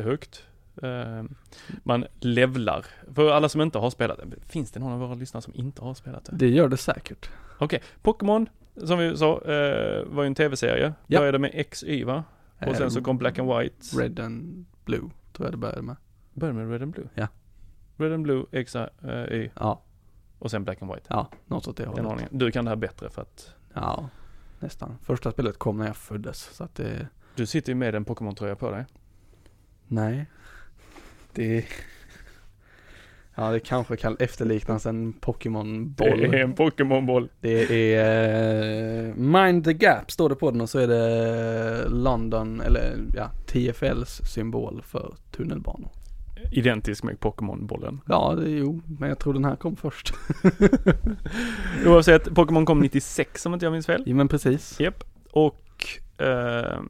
Högt. Eh, Man levlar. För alla som inte har spelat det, finns det någon av våra lyssnare som inte har spelat det? Det gör det säkert. Okej, Pokémon, som vi sa, eh, var ju en tv-serie. Ja. Började med XY va? Och sen så kom Black and White. Red and Blue, tror jag det började med. Började med Red and Blue? Ja. Red and Blue, X, eh, Y Ja, och sen Black and White. ja, något åt det hållet. Du kan det här bättre för att Ja, nästan. Första spelet kom när jag föddes, så att det, du sitter ju med en Pokémon-tröja på dig. Nej. Det Ja, det kanske kan efterliknas en Pokémon-boll. Det är en Pokémon-boll. Det är eh, Mind the Gap står det på den och så är det London, eller ja, TFLs symbol för tunnelbanor. Identisk med Pokémon-bollen. Ja, det, jo, men jag tror den här kom först. Oavsett, Pokémon kom 96 om inte jag minns fel. Jo men precis. Japp. Och eh,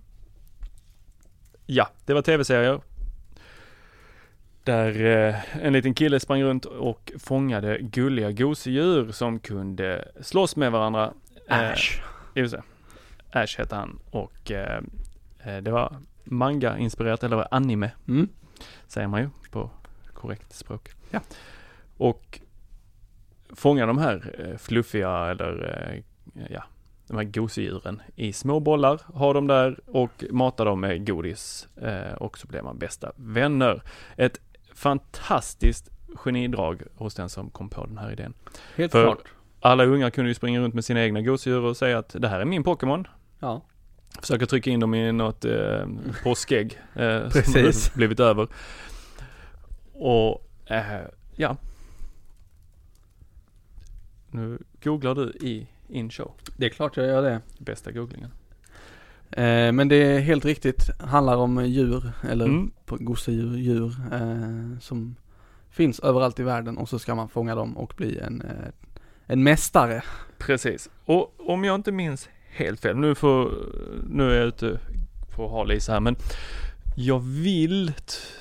ja, det var tv-serier. Där eh, en liten kille sprang runt och fångade gulliga gosedjur som kunde slåss med varandra. Eh, Ash. Just det. Ash hette han och eh, eh, det var manga-inspirerat, eller anime Mm. säger man ju på korrekt språk. Ja. Och fånga de här eh, fluffiga eller eh, ja, de här gosedjuren i små bollar, ha dem där och mata dem med godis eh, och så blir man bästa vänner. Ett fantastiskt genidrag hos den som kom på den här idén. Helt För- klart. Alla ungar kunde ju springa runt med sina egna gosedjur och säga att det här är min Pokémon. Ja. Försöka trycka in dem i något eh, påskägg eh, Precis. som blivit över. Och eh, ja. Nu googlar du i inshow. Det är klart jag gör det. Bästa googlingen. Eh, men det är helt riktigt, handlar om djur, eller Mm. gosedjur, djur eh, som finns överallt i världen och så ska man fånga dem och bli en, eh, en mästare. Precis. Och om jag inte minns helt fel, nu får, nu är jag ute på hal is här, men jag vill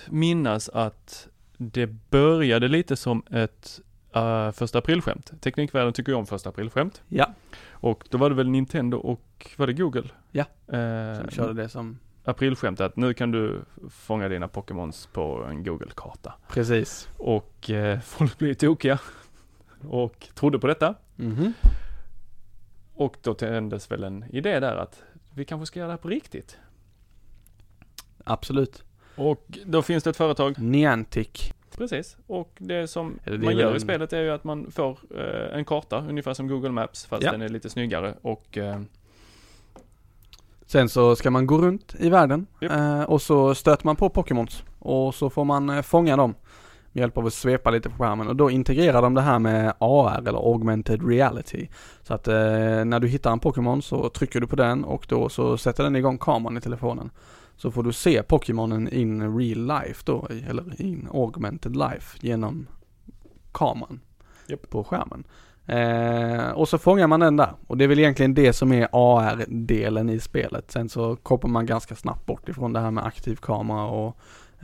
minnas att det började lite som ett uh, första aprilskämt. Teknikvärlden tycker ju om första aprilskämt. Ja. Och då var det väl Nintendo och var det Google? Ja. Eh, Som körde det som, aprilskämt att nu kan du fånga dina Pokémons på en Google-karta. precis. Och eh, folk blev tokiga och trodde på detta. Mhm. Och då tändes väl en idé där att vi kanske ska göra det här på riktigt. Absolut. Och då finns det ett företag, Niantic. Precis. Och det som det man gör i en- spelet är ju att man får eh, en karta, ungefär som Google Maps, fast Ja. den är lite snyggare. Och eh, Sen så ska man gå runt i världen Japp. eh, och så stöter man på Pokémons och så får man eh, fånga dem med hjälp av att svepa lite på skärmen och då integrerar de det här med AR eller augmented reality. Så att eh, när du hittar en Pokémon så trycker du på den och då så sätter den igång kameran i telefonen. Så får du se Pokémonen in real life då, eller in augmented life genom kameran Japp. på skärmen. Eh, och så fångar man den där och det är väl egentligen det som är AR-delen i spelet. Sen så kopplar man ganska snabbt bort ifrån det här med aktiv kamera och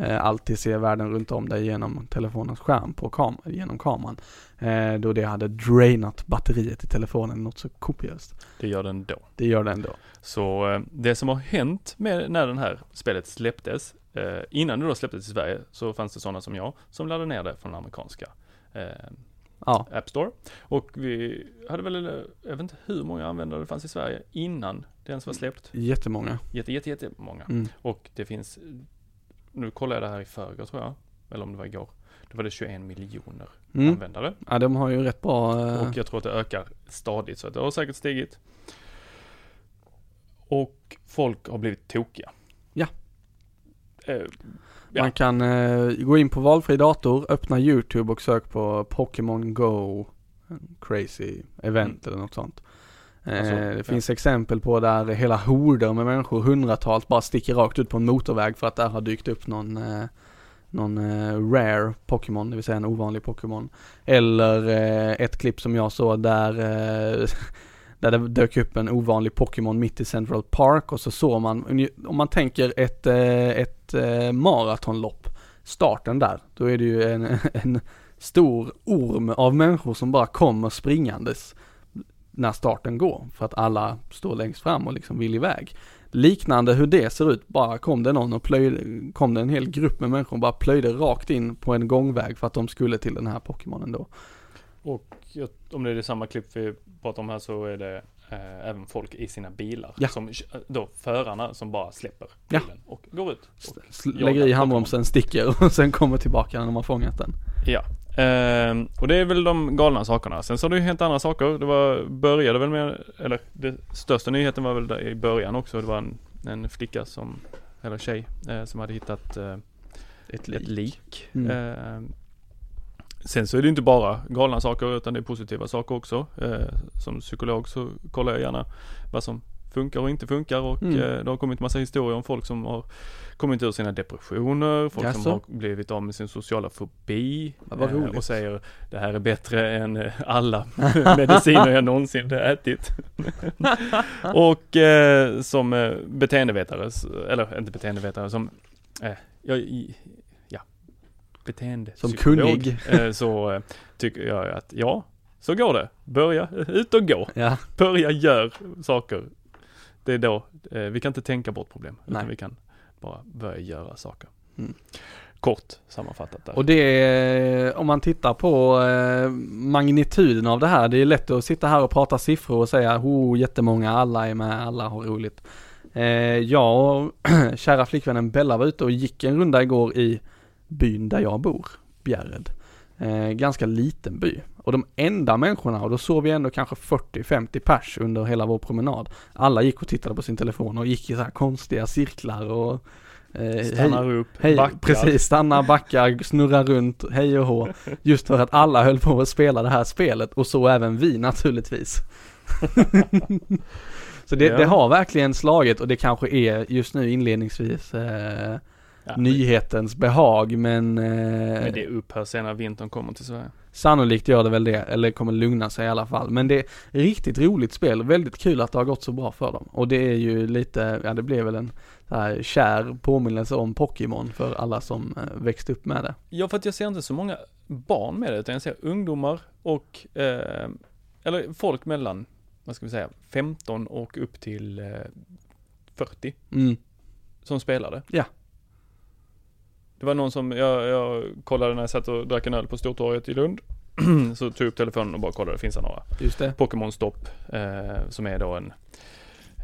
alltid se världen runt om dig genom telefonens skärm på kam genom kameran. Eh, då det hade drainat batteriet i telefonen något så kopiöst. det gör den då. Det gör det ändå. Så eh, det som har hänt med när den här spelet släpptes, eh, innan det då släpptes i Sverige, så fanns det sådana som jag som laddade ner det från den amerikanska eh, Ja, App Store. Och vi hade väl, eh, jag vet inte hur många användare det fanns i Sverige innan det ens var släppt. jättemånga. Jätte, jätte, jättemånga. Mm. Och det finns, nu kollade jag det här i förrgår tror jag, eller om det var igår. Då var det 21 miljoner Mm. användare. Ja, de har ju rätt bra eh, Och jag tror att det ökar stadigt, så att det har säkert stigit. Och folk har blivit tokiga. Ja. Eh, ja. Man kan eh, gå in på valfri dator, öppna YouTube och sök på Pokémon Go Crazy Event eller något sånt. Eh, Alltså, det ja. finns exempel på där hela horder med människor, hundratals, bara sticker rakt ut på en motorväg för att där har dykt upp någon, eh, någon eh, rare Pokémon, det vill säga en ovanlig Pokémon. Eller ett klipp som jag såg där, där det dök upp en ovanlig Pokémon mitt i Central Park och så såg man, om man tänker ett, ett maratonlopp, starten där, då är det ju en, en stor orm av människor som bara kommer springandes när starten går för att alla står längst fram och liksom vill iväg. Liknande hur det ser ut, bara kom det någon och plöjde, kom det en hel grupp med människor och bara plöjde rakt in på en gångväg för att de skulle till den här Pokémonen då. Och om det är det samma klipp vi pratar om här så är det eh, även folk i sina bilar. Ja. Som, då förarna som bara släpper Ja. bilen och går ut. Och Lägger i handbromsen, sticker och sen kommer tillbaka när de har fångat den. Ja, ehm, och det är väl de galna sakerna. Sen så har det ju hänt andra saker. Det var, började väl med, eller det största nyheten var väl där i början också. Det var en, en flicka som, eller tjej, eh, som hade hittat eh, Ett ett lik. Mm. Ehm, sen så är det inte bara galna saker utan det är positiva saker också. Eh, som psykolog så kollar jag gärna vad som funkar och inte funkar och Mm. eh, det har kommit massa historier om folk som har kommit ur sina depressioner, folk Jaså? som har blivit av med sin sociala fobi eh, och säger det här är bättre än eh, alla mediciner jag någonsin ätit. och eh, som eh, beteendevetare, eller inte beteendevetare, som jag, ja, beteende Som kunnig. så tycker jag att ja, så går det. Börja ut och gå. Ja, Börja gör saker. Det är då, eh, vi kan inte tänka bort problem, utan vi kan bara börja göra saker. Mm. Kort sammanfattat där. och det är, om man tittar på eh, magnituden av det här, det är lätt att sitta här och prata siffror och säga, oh jättemånga, alla är med, alla har roligt. Eh, jag och kära flickvännen Bella var ute och gick en runda igår i byn där jag bor, Bjärred. Eh, ganska liten by. Och de enda människorna, och då såg vi ändå kanske 40-50 pers under hela vår promenad. Alla gick och tittade på sin telefon och gick i så här konstiga cirklar och eh, Stannar upp, Hej, backar. precis, stanna, backar, snurra runt, hej och hå. Just för att alla höll på att spela det här spelet och så även vi naturligtvis. så det, Ja. det har verkligen slagit och det kanske är just nu inledningsvis eh, Ja, nyhetens behag men, eh, Men det upphör sen när vintern kommer till Sverige. Sannolikt gör det väl det, eller kommer lugna sig i alla fall. Men det är riktigt roligt spel, väldigt kul att det har gått så bra för dem. Och det är ju lite, ja det blev väl en så här kär påminnelse om Pokémon för alla som eh, växte upp med det. Ja, för att jag ser inte så många barn med det, utan jag ser ungdomar och, eh, eller folk mellan, vad ska vi säga, 15 och upp till eh, 40 Mm. som spelade. Ja. Det var någon som, jag, jag kollade när jag satt och drack en öl på Stortorget i Lund. så tog jag upp telefonen och bara kollade, finns det några Just det. Pokémon Stop, eh, som är då en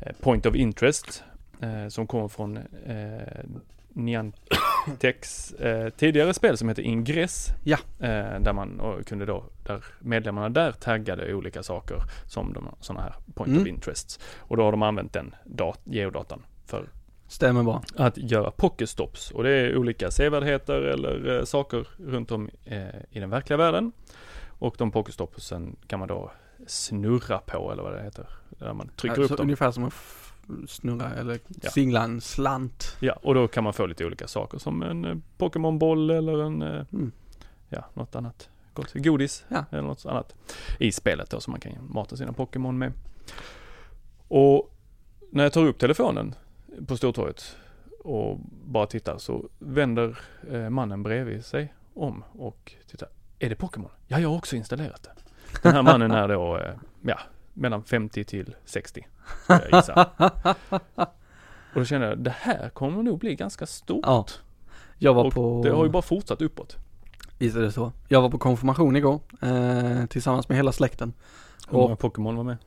eh, point of interest, eh, som kommer från eh, Niantecs eh, tidigare spel som heter Ingress. Ja. Eh, där man och kunde då, där medlemmarna där taggade olika saker som de, sådana här point Mm. of interests. Och då har de använt den dat- geodatan för Stämmer bra. att göra pokestops och det är olika sevärdheter eller eh, saker runt om eh, i den verkliga världen. Och de pokestopsen kan man då snurra på eller vad det heter. Där man trycker Alltså, upp dem. Ungefär som att snurra eller Ja. singla en slant. Ja, och då kan man få lite olika saker som en eh, Pokémon-boll eller en, Mm. ja, något annat. Gott. Godis Ja. eller något annat i spelet då som man kan mata sina Pokémon med. Och när jag tar upp telefonen på Stortorget och bara tittar så vänder eh, mannen bredvid sig om och tittar. Är det Pokémon? Ja, jag har också installerat det. Den här mannen är då, eh, ja, mellan 50 till 60. skulle Jag gissa. Och då känner jag, det här kommer nog bli ganska stort. Ja. Jag var och på... det har ju bara fortsatt uppåt. Visst är det så. Jag var på konfirmation igår, eh, tillsammans med hela släkten. Hur många Pokémon var med?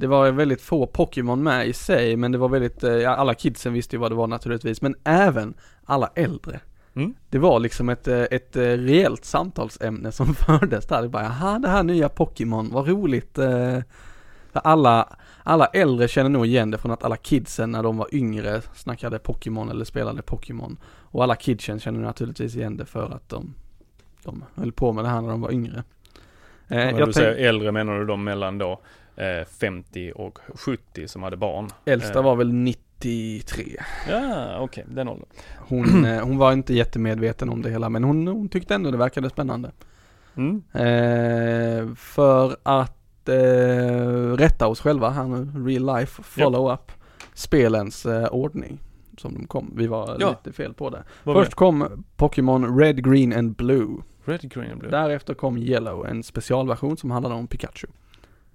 Det var väldigt få Pokémon med i sig, men det var väldigt, eh, ja, alla kidsen visste ju vad det var naturligtvis, men även alla äldre. Mm. Det var liksom ett, eh, ett eh, reellt samtalsämne som fördes där. Det bara, jaha det här nya Pokémon, vad roligt. eh." För Alla, alla äldre känner nog igen det från att alla kidsen när de var yngre snackade Pokémon eller spelade Pokémon. Och alla kidsen känner naturligtvis igen det för att de, de höll på med det här när de var yngre. Eh, När jag du säger äldre menar du de mellan då 50 och 70 som hade barn? äldsta Eh, var väl 93. Ja, okej, den åldern. Hon, eh, hon var inte jättemedveten om det hela men hon, hon tyckte ändå det verkade spännande. Mm. Eh, för att eh, rätta oss själva här nu, real life, follow up spelens eh, ordning som de kom. Vi var Ja. lite fel på det. Vad Först kom Pokémon Red, Green and Blue. var? Red, green and blue. Därefter kom Yellow, en specialversion som handlade om Pikachu.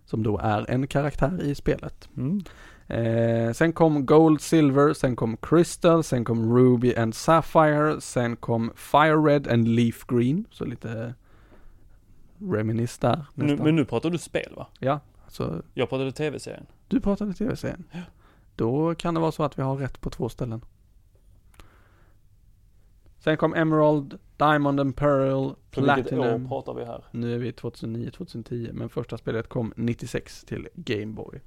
Som då är en karaktär i spelet. Mm. Eh, sen kom Gold, Silver, sen kom Crystal, sen kom Ruby and Sapphire, sen kom Fire Red and Leaf Green. Så lite reminisce där Nu, men nu pratar du spel va? Ja, så Jag pratade tv-serien. du pratade tv-serien. Då kan det vara så att vi har rätt på två ställen. Sen kom Emerald, Diamond and Pearl, Så vilket år Platinum. pratar vi här? Nu är vi 2009-2010, men första spelet kom 96 till Game Boy.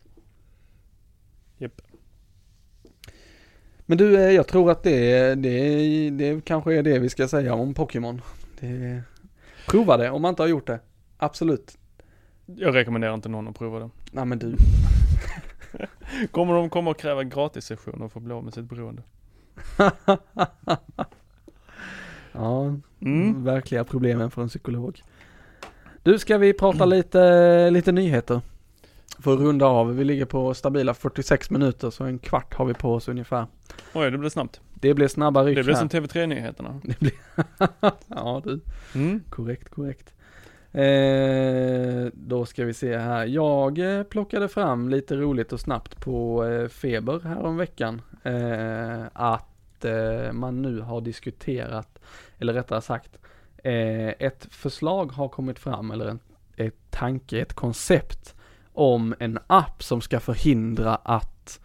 Japp. Men du, eh, jag tror att det, det, det kanske är det vi ska säga om Pokémon. Det, prova det om man inte har gjort det. Absolut. Jag rekommenderar inte någon att prova det. Nej men du. Kommer de komma och kräva gratissessioner för att bli av med sitt beroende? ja, Mm. verkliga problemen för en psykolog. Du, ska vi prata lite, lite nyheter? För att runda av. Vi ligger på stabila 46 minuter, så en kvart har vi på oss ungefär. Oj, det blev snabbt. Det blir snabba ryck Det här. som TV3-nyheterna. Det blir ja du, Mm. korrekt, korrekt. Eh, då ska vi se här. Jag eh, plockade fram lite roligt och snabbt på eh, Feber häromveckan. Eh, att eh, man nu har diskuterat, eller rättare sagt, eh, ett förslag har kommit fram, eller en ett tanke, ett koncept om en app som ska förhindra att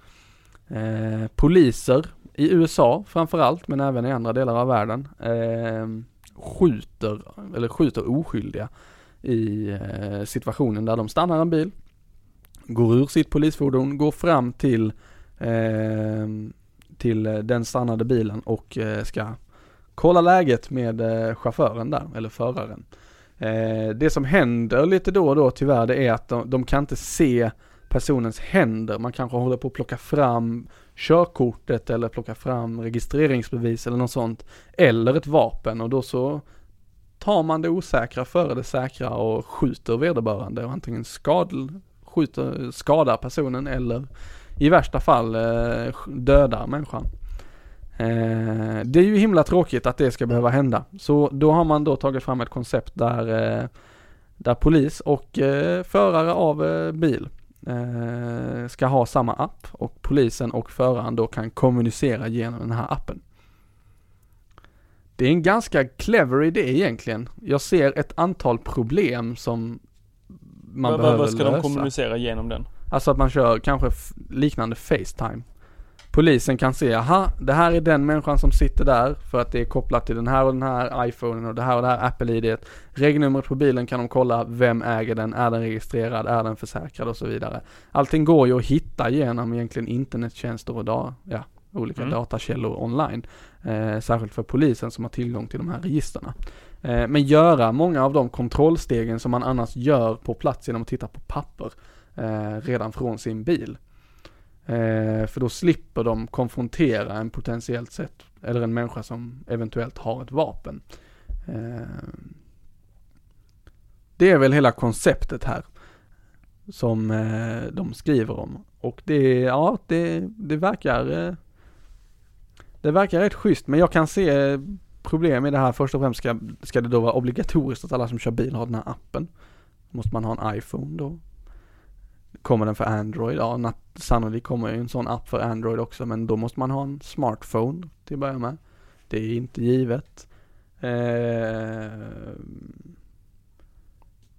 eh, poliser i USA framförallt, men även i andra delar av världen, eh, skjuter, eller skjuter oskyldiga i eh, situationen där de stannar en bil, går ur sitt polisfordon, går fram till, eh, till den stannade bilen och eh, ska kolla läget med eh, chauffören där, eller föraren. Eh, det som händer lite då och då tyvärr det är att de, de kan inte se personens händer. Man kanske håller på att plocka fram körkortet eller plocka fram registreringsbevis eller något sånt. Eller ett vapen och då så tar man det osäkra före det säkra och skjuter vederbörande och antingen skad, skjuter, skadar personen eller i värsta fall eh, dödar människan. Eh, det är ju himla tråkigt att det ska behöva hända. Så då har man då tagit fram ett koncept där, eh, där polis och eh, förare av bil ska ha samma app och polisen och föraren då kan kommunicera genom den här appen. Det är en ganska clever idé egentligen. Jag ser ett antal problem som man behöver Vad ska lösa. de kommunicera genom den? Alltså att man kör kanske liknande Facetime. Polisen kan se, aha, det här är den människan som sitter där för att det är kopplat till den här och den här iPhonen och det här och det här Apple-ID. Regnumret på bilen kan de kolla, vem äger den, är den registrerad, är den försäkrad och så vidare. Allting går ju att hitta genom egentligen internettjänster och da, ja, olika Mm. datakällor online. Eh, särskilt för polisen som har tillgång till de här registerna. Eh, men göra många av de kontrollstegen som man annars gör på plats genom att titta på papper eh, redan från sin bil. Eh, för då slipper de konfrontera en potentiellt sett, eller en människa som eventuellt har ett vapen. Eh, det är väl hela konceptet här. Som eh, de skriver om. Och det, ja, det, det verkar eh, Det verkar rätt schysst men jag kan se problem i det här. Först och främst ska, ska det då vara obligatoriskt att alla som kör bil har den här appen. Måste man ha en iPhone då? Kommer den för Android? Ja, sannolikt kommer ju en sån app för Android också men då måste man ha en smartphone till att börja med. Det är inte givet. Eh,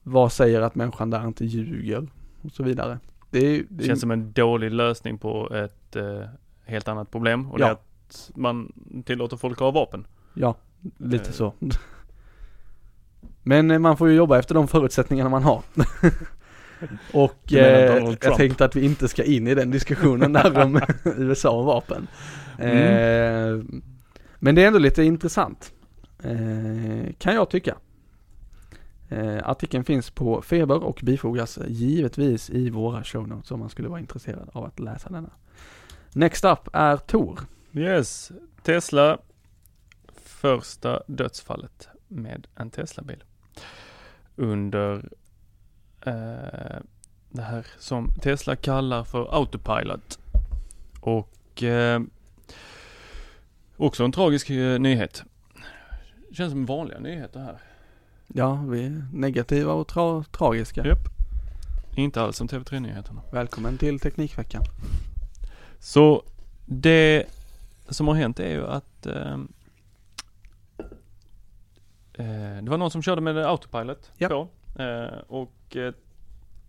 vad säger att människan där inte ljuger? Och så vidare. Det, är, det Känns som en dålig lösning på ett eh, helt annat problem och det Ja. är att man tillåter folk att ha vapen. Ja, lite Eh. så. Men eh, man får ju jobba efter de förutsättningarna man har. Och eh, jag tänkte att vi inte ska in i den diskussionen där om USA och vapen. Eh, men det är ändå lite intressant. Eh, kan jag tycka. Eh, artikeln finns på Feber och bifogas givetvis i våra show notes om man skulle vara intresserad av att läsa denna. Next up är Tor. Yes, Tesla. Första dödsfallet med en Tesla-bil. Under eh, det här som Tesla kallar för autopilot. Och eh, också en tragisk eh, nyhet. Känns som vanliga nyheter här. Ja, vi är negativa och tra tragiska. Japp. Inte alls som TV3-nyheterna. Välkommen till Teknikveckan. Så det som har hänt är ju att eh, eh, det var någon som körde med autopilot Ja. på. Eh, och eh,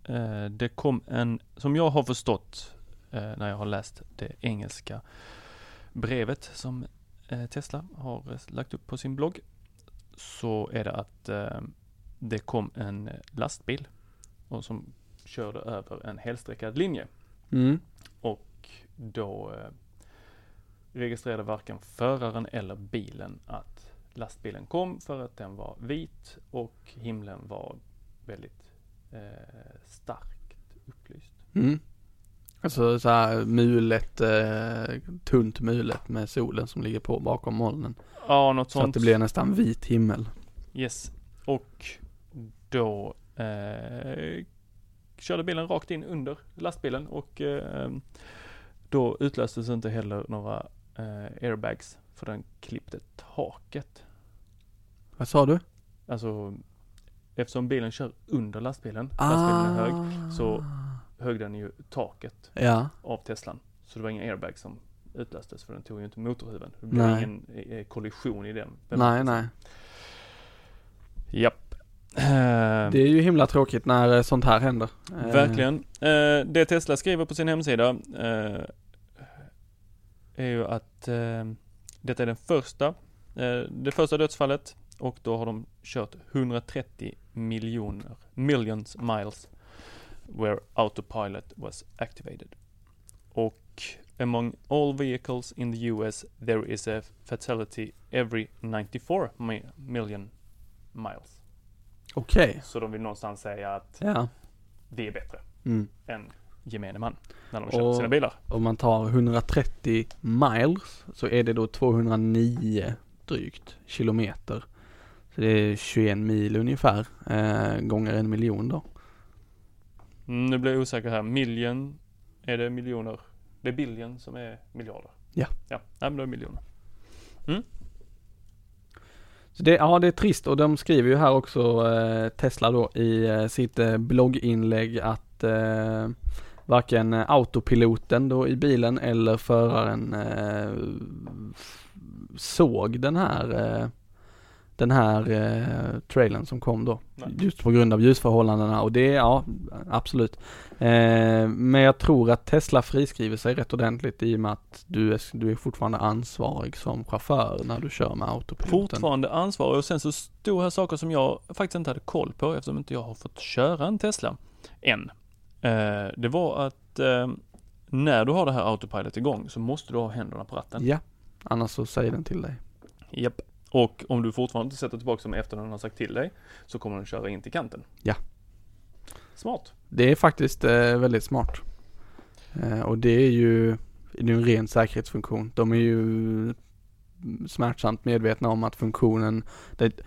eh, det kom en, som jag har förstått eh, när jag har läst det engelska brevet som eh, Tesla har lagt upp på sin blogg. Så är det att det kom en lastbil och som körde över en helsträckad linje. Mm. Och då registrerade varken föraren eller bilen att lastbilen kom för att den var vit och himlen var väldigt eh, starkt upplyst. Mm. Alltså så här mulet, eh, tunt mulet med solen som ligger på bakom molnen. Ja, något Så att sånt. det blir nästan vit himmel. Yes. Och då eh, körde bilen rakt in under lastbilen och eh, då utlöstes inte heller några eh, airbags för den klippte taket. Vad sa du? Alltså eftersom bilen kör under lastbilen, lastbilen är hög, så högg den ju taket Ja, av Teslan. Så det var ingen airbag som utlöstes för den tog ju inte motorhuven. Det blev Nej. ingen eh, kollision i den. nej nej. Japp. Eh, Det är ju himla tråkigt när eh, sånt här händer. Eh, Verkligen. Eh, det Tesla skriver på sin hemsida är ju att detta är den första, det första dödsfallet och då har de kört 130 miljoner, millions miles where autopilot was activated. Och among all vehicles in the US there is a fatality every 94 mi- million miles. Okej. Så de vill någonstans säga att Ja. det är bättre Mm. än gemene man när de kör sina bilar. Om man tar 130 miles så är det då 209 drygt kilometer. Så det är 21 mil ungefär, eh, gånger en miljon då. Mm, nu blir jag osäker här. Million, är det miljoner? Det är billion som är miljarder. Ja. Ja, nej, men det är miljoner. Så det, ja det är trist och de skriver ju här också eh, Tesla då i eh, sitt eh, blogginlägg att eh, varken autopiloten då i bilen eller föraren eh, såg den här den här eh, trailern som kom då. Nej. Just på grund av ljusförhållandena och det, ja absolut. Eh, men jag tror att Tesla friskriver sig rätt ordentligt i och med att du är, du är fortfarande ansvarig som chaufför när du kör med autopiloten. Fortfarande ansvarig och sen så stod här saker som jag faktiskt inte hade koll på eftersom inte jag har fått köra en Tesla än. Eh, det var att eh, när du har det här autopilot igång så måste du ha händerna på ratten. Ja, annars så säger den till dig. Japp. Och om du fortfarande inte sätter tillbaka dem efter den har sagt till dig så kommer den köra in till kanten. Ja. Smart. Det är faktiskt eh, väldigt smart. Eh, och det är ju, det är en ren säkerhetsfunktion. De är ju smärtsamt medvetna om att funktionen, det,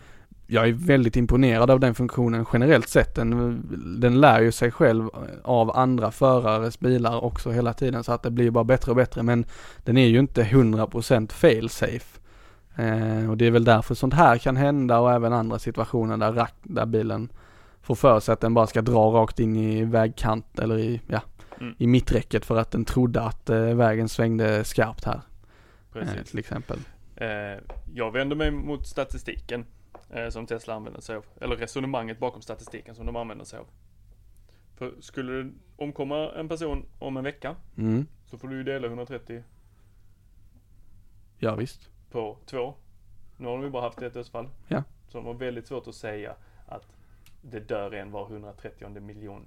jag är väldigt imponerad av den funktionen generellt sett. Den, den lär ju sig själv av andra förares bilar också hela tiden så att det blir bara bättre och bättre. Men den är ju inte 100% fail safe. Eh, och det är väl därför sånt här kan hända och även andra situationer där, rack, där bilen får för sig att den bara ska dra rakt in i vägkant eller i, ja, Mm. i mitträcket för att den trodde att eh, vägen svängde skarpt här. Eh, Precis. till exempel. Eh, jag vänder mig mot statistiken eh, som Tesla använder sig av. Eller resonemanget bakom statistiken som de använder sig av. För skulle det omkomma en person om en vecka Mm. så får du ju dela 130 Ja visst. På två. Nu har de ju bara haft ett dödsfall. Ja. Så de har väldigt svårt att säga att det dör en var 130 miljon.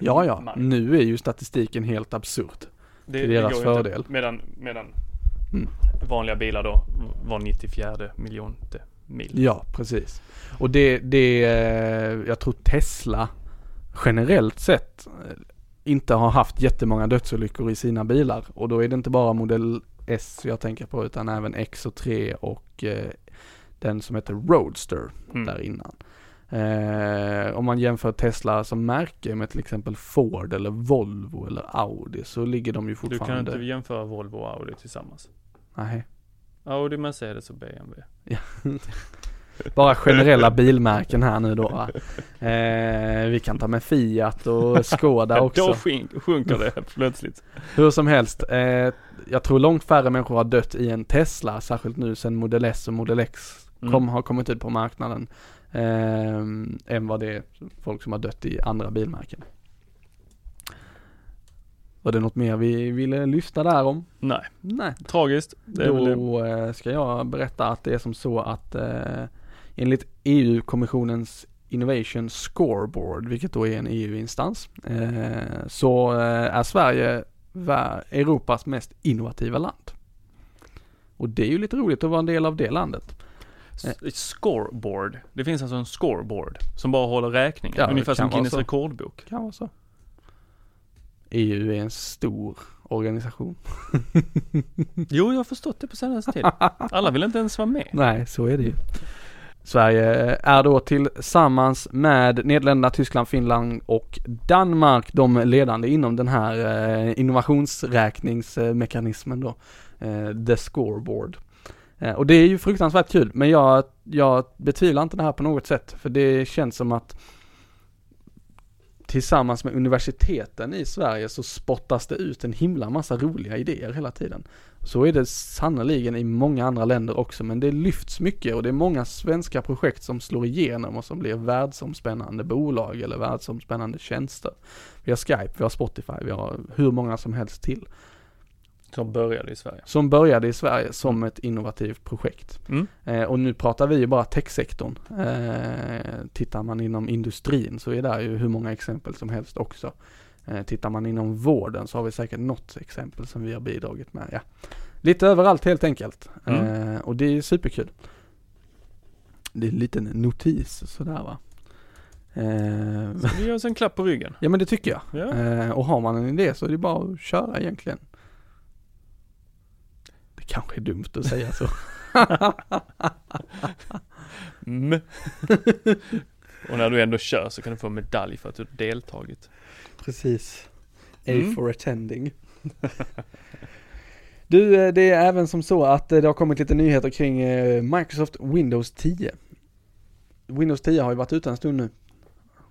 Ja ja, man. nu är ju statistiken helt absurd. Det, till deras går ju inte. fördel. Medan, medan Mm. vanliga bilar då var 94 miljon mil. Ja, precis. Och det, det, eh, jag tror Tesla generellt sett eh, inte har haft jättemånga dödsolyckor i sina bilar. Och då är det inte bara modell S jag tänker på utan även X och 3 och eh, den som heter Roadster Mm. där innan. Eh, om man jämför Tesla som märke med till exempel Ford eller Volvo eller Audi så ligger de ju Du kan fortfarande... inte jämföra Volvo och Audi tillsammans. Nej. Audi, Mercedes och BMW. Bara generella bilmärken här nu då eh, Vi kan ta med Fiat och Skoda Då också. sjunk, sjunker det plötsligt. Hur som helst, eh, jag tror långt färre människor har dött i en Tesla, särskilt nu sen Model S och Model X Mm. kom, har kommit ut på marknaden. Eh, än vad det är folk som har dött i andra bilmärken. Var det något mer vi ville lyfta där om? Nej, Nej. tragiskt. Det. Då eh, ska jag berätta att det är som så att eh, enligt EU-kommissionens Innovation Scoreboard, vilket då är en EU-instans, eh, så eh, är Sverige Europas mest innovativa land. Och det är ju lite roligt att vara en del av det landet. Scoreboard. Det finns alltså en scoreboard som bara håller räkningen. Ja, Ungefär som Guinness rekordbok. Kan vara så. EU är en stor organisation. Jo, jag har förstått det på senaste tid. Alla vill inte ens vara med. Nej, så är det ju. Sverige är då tillsammans med Nederländerna, Tyskland, Finland och Danmark de ledande inom den här eh, innovationsräkningsmekanismen då. Eh, The scoreboard. Eh, och det är ju fruktansvärt kul, men jag, jag betvivlar inte det här på något sätt. För det känns som att tillsammans med universiteten i Sverige så spottas det ut en himla massa roliga idéer hela tiden. Så är det sannoliken i många andra länder också, men det lyfts mycket och det är många svenska projekt som slår igenom och som blir världsomspännande bolag eller världsomspännande tjänster. Vi har Skype, vi har Spotify, vi har hur många som helst till. Som började i Sverige. Som började i Sverige som ett innovativt projekt. Mm. Eh, och nu pratar vi ju bara techsektorn. Eh, tittar man inom industrin så är det ju hur många exempel som helst också. Eh, tittar man inom vården så har vi säkert något exempel som vi har bidragit med. Ja. Lite överallt helt enkelt. Mm. Eh, och det är superkul. Det är en liten notis sådär va. Eh, Så vi gör oss en klapp på ryggen. ja men det tycker jag. Ja. Eh, och har man en idé så är det bara att köra egentligen. Det kanske är dumt att säga så. Mm. Och när du ändå kör så kan du få en medalj för att du deltagit. Precis. A Mm. for attending. du, eh, det är även som så att eh, det har kommit lite nyheter kring eh, Microsoft Windows 10. Windows 10 har ju varit ute en stund nu.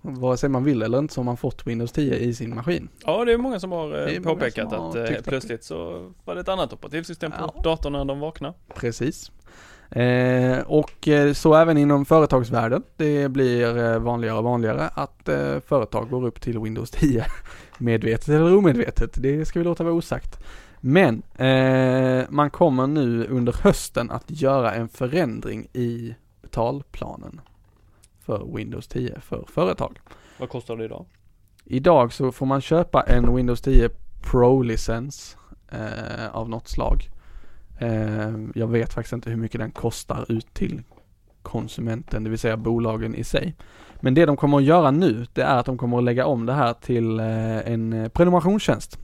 Vare sig man vill eller inte så har man fått Windows 10 i sin maskin. Ja, det är många som har påpekat som har att- plötsligt så var det ett annat operativsystem på Ja. datorn när de vaknar. Precis. Eh, och eh, så även inom företagsvärlden. Det blir eh, vanligare och vanligare att eh, företag går upp till Windows 10. Medvetet eller omedvetet, det ska vi låta vara osagt. Men eh, man kommer nu under hösten att göra en förändring i betalplanen för Windows 10 för företag. Vad kostar det idag? Idag så får man köpa en Windows 10 Pro-licens eh, av något slag. Eh, jag vet faktiskt inte hur mycket den kostar ut till konsumenten, det vill säga bolagen i sig. Men det de kommer att göra nu, det är att de kommer att lägga om det här till eh, en eh, prenumerationstjänst.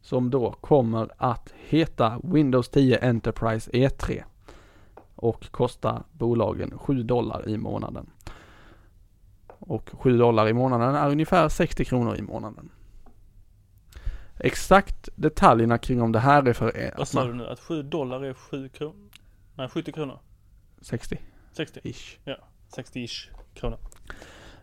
Som då kommer att heta Windows 10 Enterprise E3. Och kosta bolagen 7 dollar i månaden. Och 7 dollar i månaden är ungefär 60 kronor i månaden. Exakt detaljerna kring om det här är för Vad att sa du nu? Att 7 dollar är 7 kronor? Nej, 70 kronor. 60 60. ish. 60-ish kronor.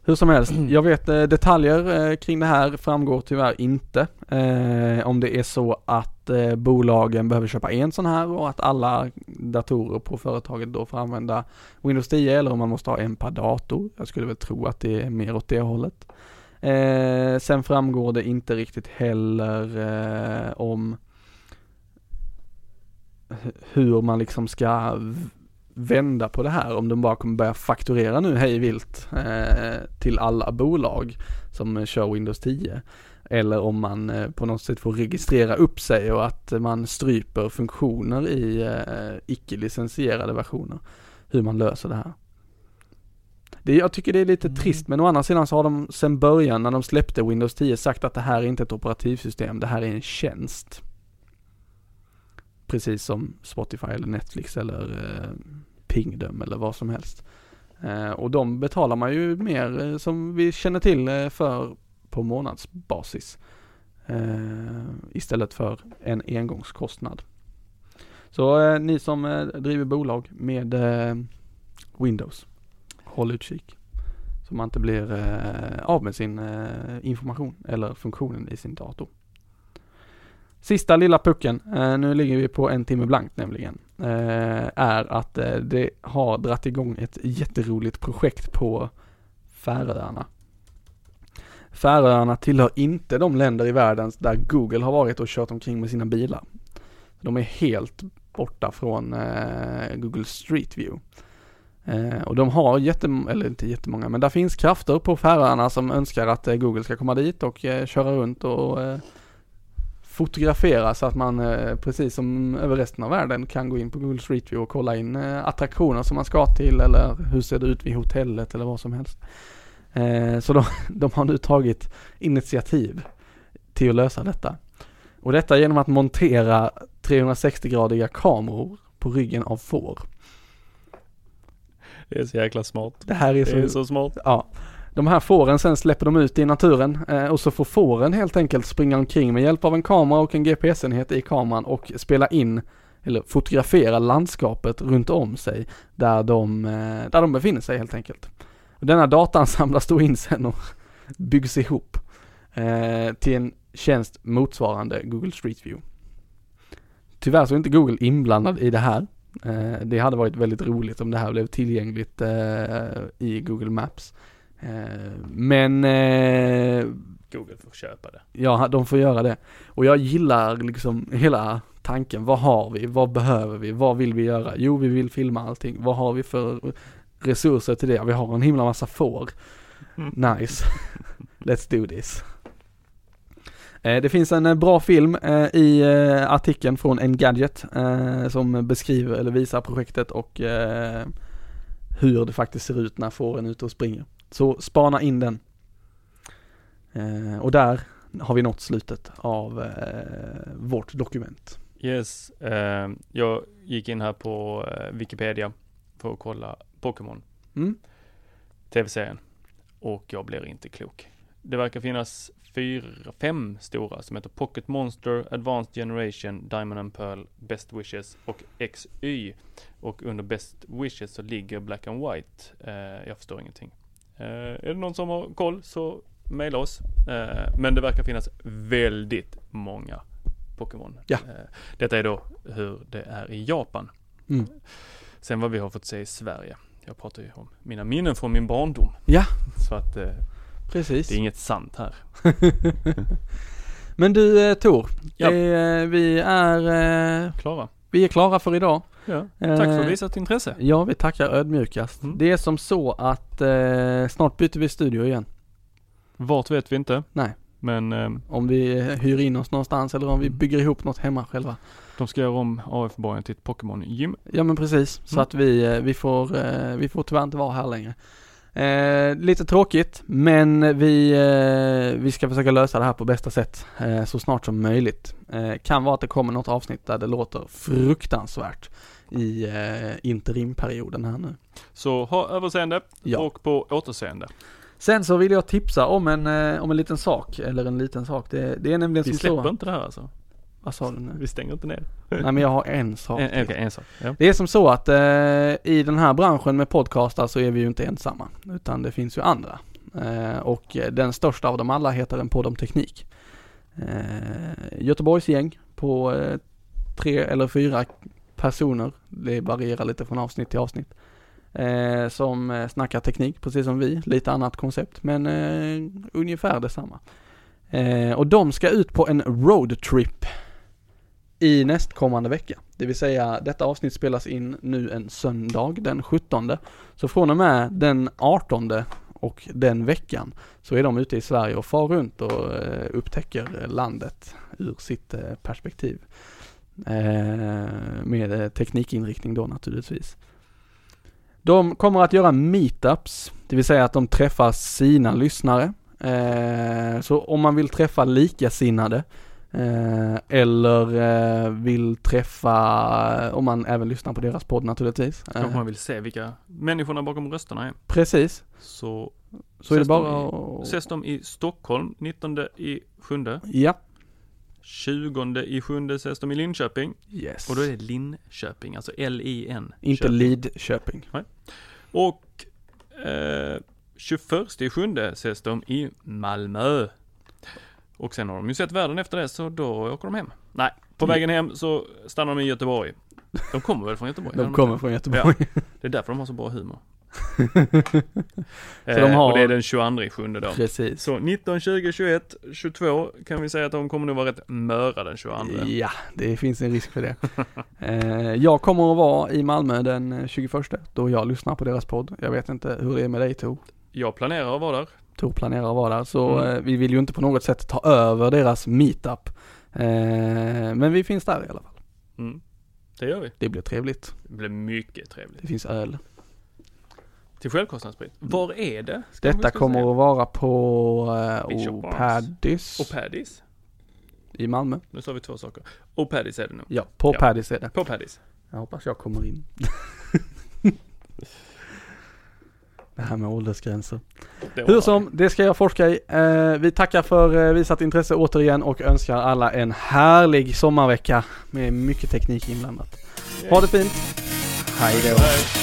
Hur som helst, jag vet eh, detaljer eh, kring det här framgår tyvärr inte. Eh, om det är så att eh, bolagen behöver köpa en sån här och att alla datorer på företaget då får använda Windows 10 eller om man måste ha en per dator. Jag skulle väl tro att det är mer åt det hållet. Eh, sen framgår det inte riktigt heller eh, om hur man liksom ska vända på det här. Om de bara kommer börja fakturera nu hej vilt eh, till alla bolag som kör Windows 10. Eller om man eh, på något sätt får registrera upp sig och att man stryper funktioner i eh, icke-licensierade versioner. hur man löser det här. Det, jag tycker det är lite Mm. trist men å andra sidan så har de sen början när de släppte Windows 10 sagt att det här är inte ett operativsystem, det här är en tjänst. Precis som Spotify eller Netflix eller eh, Pingdom eller vad som helst. Eh, och de betalar man ju mer eh, som vi känner till eh, för på månadsbasis. Eh, istället för en engångskostnad. Så eh, ni som driver bolag med Windows, håll utkik. Så man inte blir eh, av med sin eh, information eller funktionen i sin dator. Sista lilla pucken, eh, nu ligger vi på en timme blankt nämligen, eh, är att eh, det har dratt igång ett jätteroligt projekt på Färöarna. Färöarna tillhör inte de länder i världen där Google har varit och kört omkring med sina bilar. De är helt borta från eh, Google Street View. Eh, och de har jättemånga, eller inte jättemånga, men där finns krafter på Färöarna som önskar att eh, Google ska komma dit och eh, köra runt och eh, fotografera så att man eh, precis som över resten av världen kan gå in på Google Street View och kolla in eh, attraktioner som man ska till eller hur ser det ut vid hotellet eller vad som helst. Eh, så de, de har nu tagit initiativ till att lösa detta. Och detta genom att montera 360-gradiga kameror på ryggen av får. Det är så jäkla smart. Det här är så, är så smart. ja. De här fåren sen släpper de ut i naturen eh, och så får fåren helt enkelt springa omkring med hjälp av en kamera och en GPS-enhet i kameran och spela in eller fotografera landskapet runt om sig där de, eh, där de befinner sig helt enkelt. Och denna datan samlas då in sen och byggs ihop eh, till en tjänst motsvarande Google Street View. Tyvärr så är inte Google inblandad i det här. Eh, det hade varit väldigt roligt om det här blev tillgängligt eh, i Google Maps. Eh, men Google får köpa det. ja, de får göra det. Och jag gillar liksom hela tanken. Vad har vi? Vad behöver vi? Vad vill vi göra? Jo, vi vill filma allting. Vad har vi för resurser till det? Vi har en himla massa får. Nice. Let's do this. Eh, Det finns en eh, bra film eh, i artikeln från Engadget som beskriver eller visar projektet och hur det faktiskt ser ut när fåren är ute och springer. Så spana in den. Och där har vi nått slutet av vårt dokument. Yes, jag gick in här på Wikipedia för att kolla Pokémon, Mm. tv-serien. Och jag blir inte klok. Det verkar finnas fyra, fem stora som heter Pocket Monster, Advanced Generation, Diamond and Pearl, Best Wishes och XY. Och under Best Wishes så ligger Black and White. Eh, jag förstår ingenting. Eh, är det någon som har koll så mejla oss. Eh, men det verkar finnas väldigt många Pokémon. Ja. Eh, detta är då hur det är i Japan. Mm. Sen vad vi har fått se i Sverige. Jag pratar ju om mina minnen från min barndom. Ja. Så att eh, Precis. det är inget sant här. Men du eh, Tor, Ja. det, eh, vi är eh, Klara? vi är klara för idag. Ja. Tack för visat intresse. Ja, vi tackar ödmjukast. Mm. Det är som så att eh, snart byter vi studio igen. Vart vet vi inte. Nej. Men eh, Om vi hyr in oss någonstans eller om vi bygger ihop något hemma själva. de ska göra om AF-borgen till ett Pokémon-gym. Ja men precis, så Mm. att vi, vi får, vi får tyvärr inte vara här längre. Eh, lite tråkigt, men vi, eh, vi ska försöka lösa det här på bästa sätt eh, så snart som möjligt. Eh, kan vara att det kommer något avsnitt där det låter fruktansvärt i eh, interimperioden här nu. Så ha överseende Ja. och på återseende. Sen så vill jag tipsa om en, eh, om en liten sak, eller en liten sak. Det, det är nämligen Vi som släpper så. inte det här alltså. Vad sa du nu? Vi stänger inte ner. Nej men jag har en sak En. Okej, en sak. Ja. Det är som så att eh, i den här branschen med podcastar så är vi ju inte ensamma. Utan det finns ju andra. Eh, och eh, den största av dem alla heter En podd om teknik. Eh, Göteborgs gäng på eh, tre eller fyra personer. Det varierar lite från avsnitt till avsnitt. Eh, som eh, snackar teknik precis som vi. Lite annat koncept men eh, ungefär detsamma. Eh, och de ska ut på en roadtrip i nästkommande vecka. Det vill säga detta avsnitt spelas in nu en söndag den 17. Så från och med den 18 och den veckan så är de ute i Sverige och far runt och eh, upptäcker landet ur sitt eh, perspektiv. Eh, med teknikinriktning då naturligtvis. De kommer att göra meetups, det vill säga att de träffar sina lyssnare. Så om man vill träffa likasinnade eh, eller eh, vill träffa, om man även lyssnar på deras podd naturligtvis. Kanske Eh, man vill se vilka människorna bakom rösterna är. precis, Så så är det bara de i, att... ses de i Stockholm 19 i sjunde. Ja, 20 i sjunde ses de i Linköping. yes. Och då är det Linköping, alltså L-I-N. Inte Köping. Lidköping. Och eh, 21 i sjunde ses de i Malmö. Och sen har de ju sett världen efter det, så då åker de hem. Nej, på vägen hem så stannar de i Göteborg. De kommer väl från Göteborg? De kommer från Göteborg. Det är därför de har så bra humor. Så de har- Och det är den 22 i sjunde då. Precis. Så 19, 20, 21, 22 kan vi säga att de kommer nog vara rätt möra den 22. Ja, det finns en risk för det. eh, jag kommer att vara i Malmö den eh, 21 då jag lyssnar på deras podd. Jag vet inte hur det är med dig Tor. Jag planerar att vara där. Tor planerar att vara där så Mm. eh, vi vill ju inte på något sätt ta över deras meetup. Eh, men vi finns där i alla fall. Mm. Det gör vi. Det blir trevligt. Det blir mycket trevligt. Det finns öl. Till självkostnadspris. Var är det? Ska Detta kommer säga? att vara på eh, Bishop Barnes. Paddys Och Paddys. i Malmö. Nu sa vi två saker. Och Paddys är det nu. Ja, på Ja. Paddys är det. På Paddys. Jag hoppas jag kommer in. det här med åldersgränser. Hur som, det ska jag forska i. Eh, vi tackar för eh, visat intresse återigen och önskar alla en härlig sommarvecka med mycket teknik inblandat. Ha det fint. Hej då.